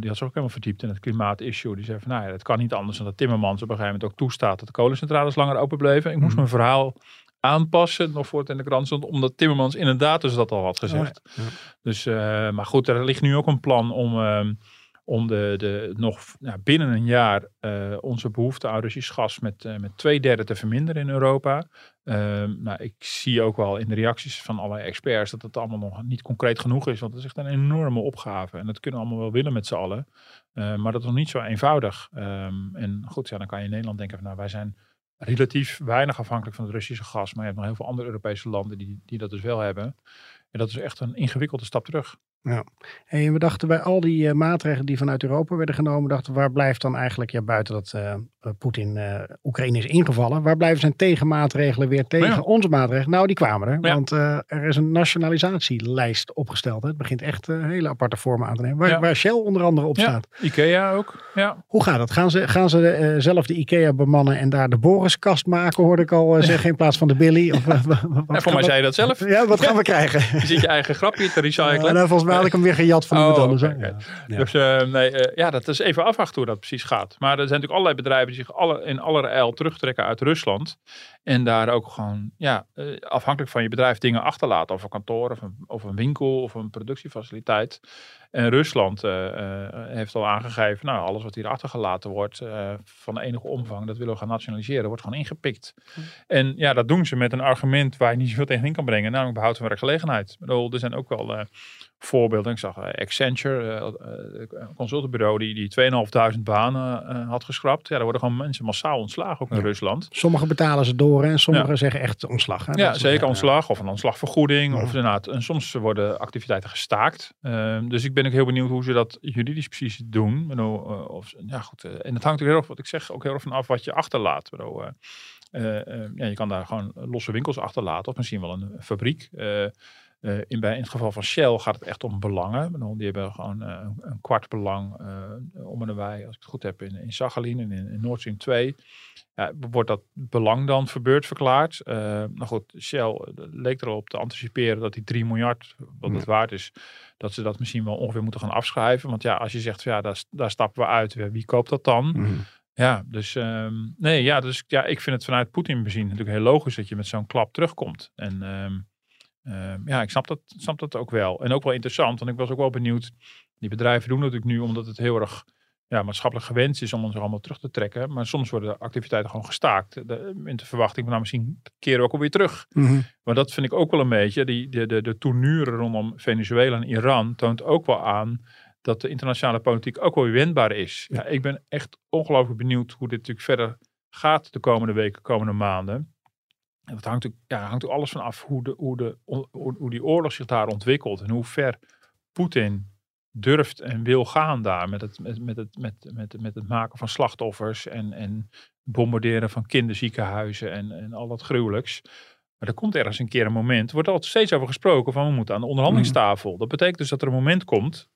die had zich ook helemaal verdiept in het klimaatissue. Die zei van, nou ja, het kan niet anders dan dat Timmermans op een gegeven moment ook toestaat dat de kolencentrales langer open bleven. Ik moest Mhm. mijn verhaal aanpassen, nog voor het in de krant stond, omdat Timmermans inderdaad dus dat al had gezegd. Ja. Dus, eh, maar goed, er ligt nu ook een plan om, ehm, om de, de, nog nou, binnen een jaar eh, onze behoefte aan Russisch gas met, eh, met twee derde te verminderen in Europa. Ehm, nou, ik zie ook wel in de reacties van allerlei experts dat het allemaal nog niet concreet genoeg is. Want het is echt een enorme opgave. En dat kunnen we allemaal wel willen met z'n allen. Maar dat is nog niet zo eenvoudig. Ehm, en goed, ja, dan kan je in Nederland denken van nou, wij zijn relatief weinig afhankelijk van het Russische gas. Maar je hebt nog heel veel andere Europese landen die, die dat dus wel hebben. En dat is echt een ingewikkelde stap terug. Hey, en we dachten bij al die eh, maatregelen die vanuit Europa werden genomen, dachten waar blijft dan eigenlijk, ja, buiten dat eh, Poetin eh, Oekraïne is ingevallen, waar blijven zijn tegenmaatregelen weer tegen Ja. onze maatregelen? Nou, die kwamen er. Ja. Want eh, er is een nationalisatielijst opgesteld. hè. Het begint echt eh, hele aparte vormen aan te nemen. Waar, Ja. waar Shell onder andere op Ja, staat. Ikea ook. Ja. Hoe gaat het? Gaan ze, gaan ze eh, zelf de IKEA bemannen en daar de Boriskast maken, hoorde ik al eh, [LAUGHS] zeggen, in plaats van de Billy? Of, En voor mij zei je dat zelf. Ja, wat gaan we krijgen? [LAUGHS] Je zit je eigen grapje te recyclen. Ja, nou, volgens mij had ik hem weer gejat van iemand Oh, anders. oké. Ja. Ja. Dus eh, nee, eh, ja, dat is even afwachten hoe dat precies gaat. Maar er zijn natuurlijk allerlei bedrijven zich alle, in allerijl terugtrekken uit Rusland. En daar ook gewoon, ja, eh, afhankelijk van je bedrijf dingen achterlaten. Of een kantoor, of een, of een winkel, of een productiefaciliteit. En Rusland eh, eh, heeft al aangegeven, nou, alles wat hier achtergelaten wordt eh, van enige omvang, dat willen we gaan nationaliseren, wordt gewoon ingepikt. En ja, dat doen ze met een argument waar je niet zoveel tegenin kan brengen, namelijk behoud van werkgelegenheid. Bedoel, er zijn ook wel voorbeelden. Ik zag Accenture, een consultenbureau, die, die 2.500 banen had geschrapt. Ja, daar worden gewoon mensen massaal ontslagen, ook in Ja. Rusland. Sommigen betalen ze door en sommigen zeggen echt ontslag. Hè? Ja, Dat zeker ontslag of een ontslagvergoeding. Ja. Of inderdaad, en soms worden activiteiten gestaakt. Ehm, dus ik ben ook heel benieuwd hoe ze dat juridisch precies doen. Bedoel, eh, of, ja, goed, eh, en het hangt ook heel erg, wat ik zeg, ook heel erg van af wat je achterlaat. Bedoel, eh, ja, je kan daar gewoon losse winkels achterlaten. Of misschien wel een fabriek. Eh, in, bij, in het geval van Shell gaat het echt om belangen. Die hebben gewoon eh, een, een kwart belang eh, om en nabij, als ik het goed heb, in, in Sachalin en in, in Nord Stream 2. Ja, wordt dat belang dan verbeurd verklaard? Nou goed, Shell leek erop te anticiperen dat die 3 miljard, wat het waard is, dat ze dat misschien wel ongeveer moeten gaan afschrijven. Want ja, als je zegt, van, ja, daar, daar stappen we uit, wie koopt dat dan? Mhm. Ja, dus ehm, nee, ja, dus ja, ik vind het vanuit Poetin bezien natuurlijk heel logisch dat je met zo'n klap terugkomt. En ehm, ehm, ja, ik snap dat, snap dat ook wel. En ook wel interessant, want ik was ook wel benieuwd. Die bedrijven doen dat natuurlijk nu omdat het heel erg ja, maatschappelijk gewenst is om ons allemaal terug te trekken. Maar soms worden de activiteiten gewoon gestaakt. De, in de verwachting van nou misschien keren we ook alweer terug. Mhm. Maar dat vind ik ook wel een beetje. Die, de, de, de tournure rondom Venezuela en Iran toont ook wel aan dat de internationale politiek ook wel weer wendbaar is. Ja, ik ben echt ongelooflijk benieuwd hoe dit natuurlijk verder gaat de komende weken, komende maanden. En dat hangt ja, hangt ook alles van af hoe, de, hoe, de, hoe, die oorlog zich daar ontwikkelt. En hoe ver Poetin durft en wil gaan daar met het, met, met het, met, met, met het maken van slachtoffers en, en bombarderen van kinderziekenhuizen en, en al dat gruwelijks. Maar er komt ergens een keer een moment, er wordt altijd steeds over gesproken van we moeten aan de onderhandelingstafel. Dat betekent dus dat er een moment komt,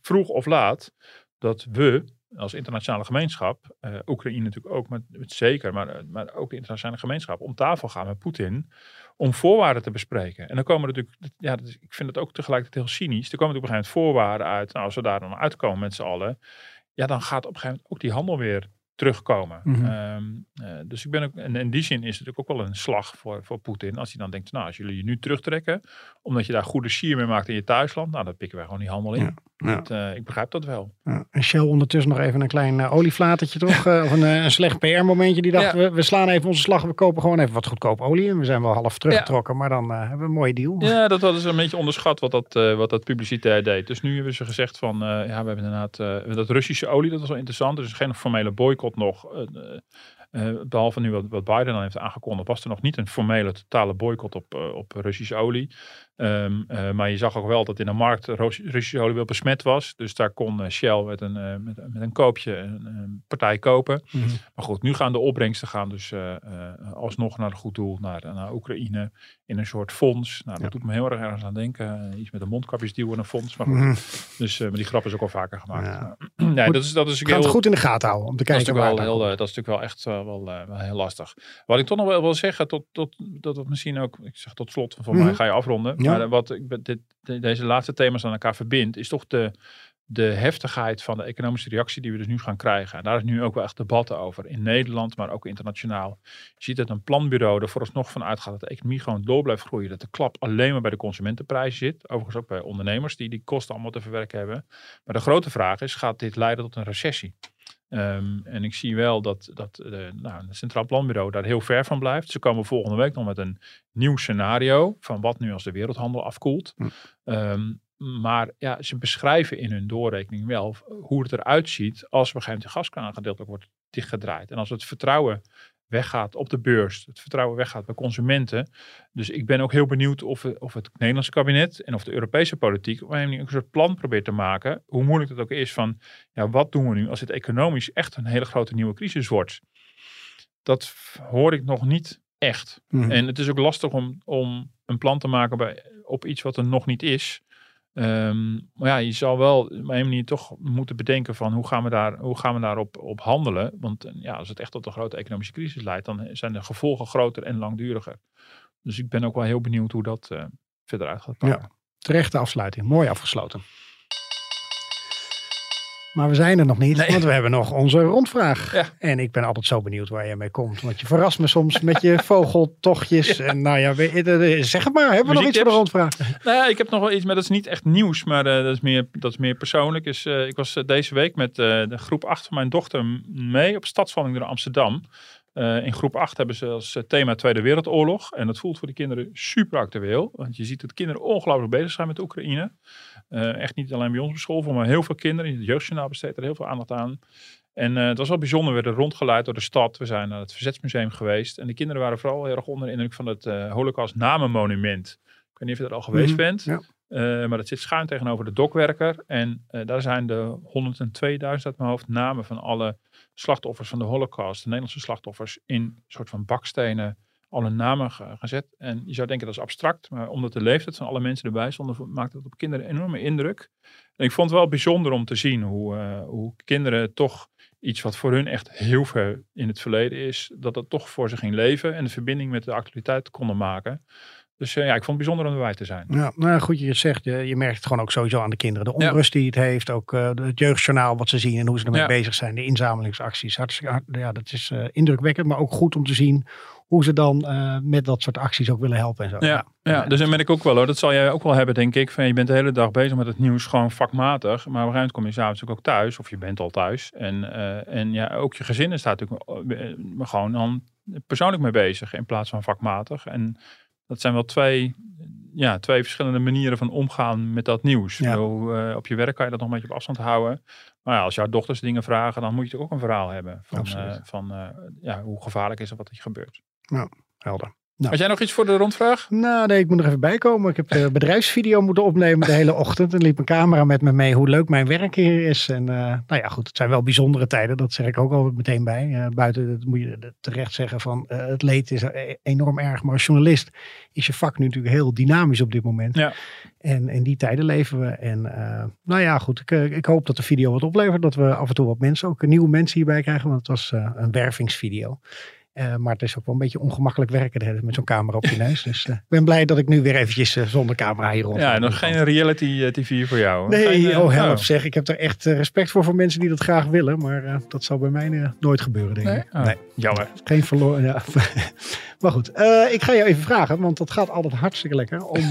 vroeg of laat, dat we als internationale gemeenschap, eh, Oekraïne natuurlijk ook, maar zeker, maar, eh, maar ook de internationale gemeenschap, om tafel gaan met Poetin om voorwaarden te bespreken. En dan komen er natuurlijk, ja, ik vind het ook tegelijkertijd heel cynisch, er komen op een gegeven moment voorwaarden uit. Nou, als we daar dan uitkomen met z'n allen, ja, dan gaat op een gegeven moment ook die handel weer terugkomen. Mhm. Ehm, eh, dus ik ben ook, en in die zin is het ook wel een slag voor, voor Poetin. Als hij dan denkt, nou, als jullie je nu terugtrekken, omdat je daar goede sier mee maakt in je thuisland, nou, dan pikken wij gewoon die handel in. Ja, ja. Dat, eh, ik begrijp dat wel. Ja, en Shell ondertussen nog even een klein eh, olieflatertje [LAUGHS] toch? Of een, een slecht PR-momentje. Die dacht, we, we slaan even onze slag. We kopen gewoon even wat goedkoop olie. En we zijn wel half teruggetrokken. Maar dan hebben we een mooie deal. Ja, dat hadden ze een beetje onderschat wat dat, wat dat publicitair deed. Dus nu hebben ze gezegd van, ja, we hebben inderdaad dat Russische olie, dat was wel interessant. Er is geen formele boycott nog. Eh, Eh, behalve nu wat, wat Biden dan heeft aangekondigd, was er nog niet een formele totale boycott op, eh, op Russische olie. Ehm, eh, maar je zag ook wel dat in de markt Russische olie wel besmet was. Dus daar kon eh, Shell met een, eh, met, met een koopje een, een partij kopen. Mhm. Maar goed, nu gaan de opbrengsten gaan dus alsnog naar een goed doel, naar, naar Oekraïne. In een soort fonds. Nou, dat Ja. doet me heel erg ergens aan denken. Iets met een mondkapjesdeal en een fonds. Maar, goed, Mhm. dus, maar die grap is ook al vaker gemaakt. Ja. Maar- [CLEARS THROAT] nee, dat is, dat is heel, het goed in de gaten houden om te dat is, kijken natuurlijk wel heel, dat is natuurlijk wel echt wel, wel heel lastig. Wat ik toch nog wel wil zeggen, tot, tot, dat het misschien ook, ik zeg tot slot, van Mhm. mij ga je afronden. Ja. Maar wat dit, de- deze laatste thema's aan elkaar verbindt, is toch de, de heftigheid van de economische reactie die we dus nu gaan krijgen. En daar is nu ook wel echt debatten over. In Nederland, maar ook internationaal. Je ziet dat een planbureau er vooralsnog van uitgaat dat de economie gewoon door blijft groeien. Dat de klap alleen maar bij de consumentenprijzen zit. Overigens ook bij ondernemers die die kosten allemaal te verwerken hebben. Maar de grote vraag is, gaat dit leiden tot een recessie? Ehm, en ik zie wel dat, dat de, nou, het Centraal Planbureau daar heel ver van blijft. Ze komen volgende week nog met een nieuw scenario van wat nu als de wereldhandel afkoelt. Hm. Ehm, maar ja, ze beschrijven in hun doorrekening wel hoe het eruit ziet als op een gegeven moment de gaskraan gedeeltelijk wordt dichtgedraaid. En als het vertrouwen weggaat op de beurs, het vertrouwen weggaat bij consumenten. Dus ik ben ook heel benieuwd of, of het Nederlandse kabinet en of de Europese politiek op een een soort plan probeert te maken, hoe moeilijk het ook is van, ja, wat doen we nu als het economisch echt een hele grote nieuwe crisis wordt? Dat hoor ik nog niet echt. Mhm. En het is ook lastig om, om een plan te maken bij, op iets wat er nog niet is. Ehm, maar ja, je zal wel op een manier toch moeten bedenken van hoe gaan we, daar, hoe gaan we daarop op handelen. Want eh, ja, als het echt tot een grote economische crisis leidt, dan zijn de gevolgen groter en langduriger. Dus ik ben ook wel heel benieuwd hoe dat eh, verder uit gaat pakken. Terechte afsluiting. Mooi afgesloten. Maar we zijn er nog niet, Nee. want we hebben nog onze rondvraag. Ja. En ik ben altijd zo benieuwd waar je mee komt. Want je verrast me soms met je vogeltochtjes. [LAUGHS] En nou ja, weet je, eh, zeg het maar. Hebben we nog iets voor de rondvraag? [LAUGHS] Nou ja, ik heb nog wel iets, maar dat is niet echt nieuws, maar eh, dat, is meer, dat is meer persoonlijk. Is, eh, ik was eh, deze week met eh, de groep 8 van mijn dochter mee op stadswandeling door Amsterdam. Eh, in groep 8 hebben ze als eh, thema Tweede Wereldoorlog. En dat voelt voor de kinderen super actueel. Want je ziet dat kinderen ongelooflijk bezig zijn met Oekraïne. Eh, echt niet alleen bij ons op school, maar heel veel kinderen. Het Jeugdjournaal besteedt er heel veel aandacht aan. En eh, het was wel bijzonder. We werden rondgeleid door de stad. We zijn naar het Verzetsmuseum geweest. En de kinderen waren vooral heel erg onder de indruk van het eh Holocaust Namenmonument. Ik weet niet of je er al geweest Mhm, bent. ja. Eh, maar dat zit schuin tegenover de dokwerker. En eh, daar zijn de 102.000 uit mijn hoofd namen van alle slachtoffers van de Holocaust. De Nederlandse slachtoffers in een soort van bakstenen alle namen ge- gezet. En je zou denken dat is abstract. Maar omdat de leeftijd van alle mensen erbij stonden, maakte het op kinderen een enorme indruk. En ik vond het wel bijzonder om te zien hoe, eh, hoe kinderen toch iets wat voor hun echt heel ver in het verleden is, dat dat toch voor ze ging leven en de verbinding met de actualiteit konden maken. Dus eh, ja, ik vond het bijzonder om erbij te zijn. Ja, nou ja, goed je zegt. Je, je merkt het gewoon ook sowieso aan de kinderen. De Ja. onrust die het heeft. Ook eh, het jeugdjournaal wat ze zien en hoe ze ermee Ja. bezig zijn. De inzamelingsacties. Hartstikke, ja, dat is indrukwekkend. Maar ook goed om te zien hoe ze dan eh, met dat soort acties ook willen helpen. En zo. Ja, ja, dus dan ben ik ook wel hoor. Dat zal jij ook wel hebben, denk ik. Van, je bent de hele dag bezig met het nieuws, gewoon vakmatig. Maar op een gegeven moment kom je s'avonds ook thuis. Of je bent al thuis. En, eh, en ja, ook je gezin is daar natuurlijk eh, gewoon dan persoonlijk mee bezig. In plaats van vakmatig. En dat zijn wel twee, ja, twee verschillende manieren van omgaan met dat nieuws. Ja. Eh, op je werk kan je dat nog een beetje op afstand houden. Maar ja, als jouw dochters dingen vragen, dan moet je ook een verhaal hebben. Van, eh, van eh, ja, hoe gevaarlijk is het wat er gebeurt. Helder. Had jij nog iets voor de rondvraag? Nou, nee, ik moet er even bij komen. Ik heb de bedrijfsvideo moeten opnemen de hele ochtend. En liep een camera met me mee hoe leuk mijn werk hier is. En eh, nou ja, goed, het zijn wel bijzondere tijden. Dat zeg ik ook al meteen bij. Eh, buiten dat moet je terecht zeggen van eh, het leed is eh, enorm erg. Maar als journalist is je vak nu natuurlijk heel dynamisch op dit moment. Ja. En in die tijden leven we. En eh, nou ja, goed. Ik, ik hoop dat de video wat oplevert. Dat we af en toe wat mensen, ook nieuwe mensen hierbij krijgen. Want het was eh, een wervingsvideo. Eh, maar het is ook wel een beetje ongemakkelijk werken met zo'n camera op je neus. Dus eh, ik ben blij dat ik nu weer eventjes eh, zonder camera hier rond. Ja, nog geen reality TV voor jou. Nee, Geen, oh help oh. zeg. Ik heb er echt respect voor voor mensen die dat graag willen. Maar dat zal bij mij nooit gebeuren, denk ik. Nee? Oh, Jammer. Geen verloren. Ja. [LAUGHS] maar goed, ik ga je even vragen, want dat gaat altijd hartstikke lekker om,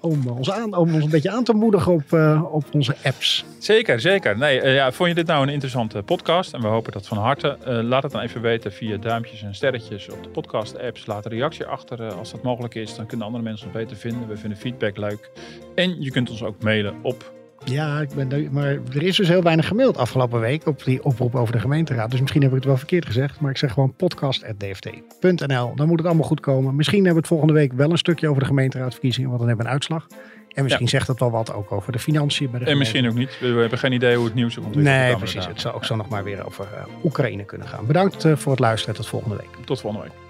om, ons, aan, om ons een beetje aan te moedigen op, op onze apps. Zeker, zeker. Nee, ja, vond je dit nou een interessante podcast? En we hopen dat van harte. Laat het dan even weten via duimpjes en sterretjes op de podcast-apps. Laat een reactie achter eh, als dat mogelijk is. Dan kunnen andere mensen ons beter vinden. We vinden feedback leuk. En je kunt ons ook mailen op Ja, ik ben, maar er is dus heel weinig gemaild afgelopen week op die oproep over de gemeenteraad. Dus misschien heb ik het wel verkeerd gezegd. Maar ik zeg gewoon podcast.dft.nl. Dan moet het allemaal goed komen. Misschien hebben we het volgende week wel een stukje over de gemeenteraadverkiezingen. Want dan hebben we een uitslag. En misschien zegt het wel wat ook over de financiën bij de En misschien ook niet. We, hebben geen idee hoe het nieuws de Nee, precies. Het zou ook zo nog maar weer over eh, Oekraïne kunnen gaan. Bedankt eh, voor het luisteren. Tot volgende week. Tot volgende week.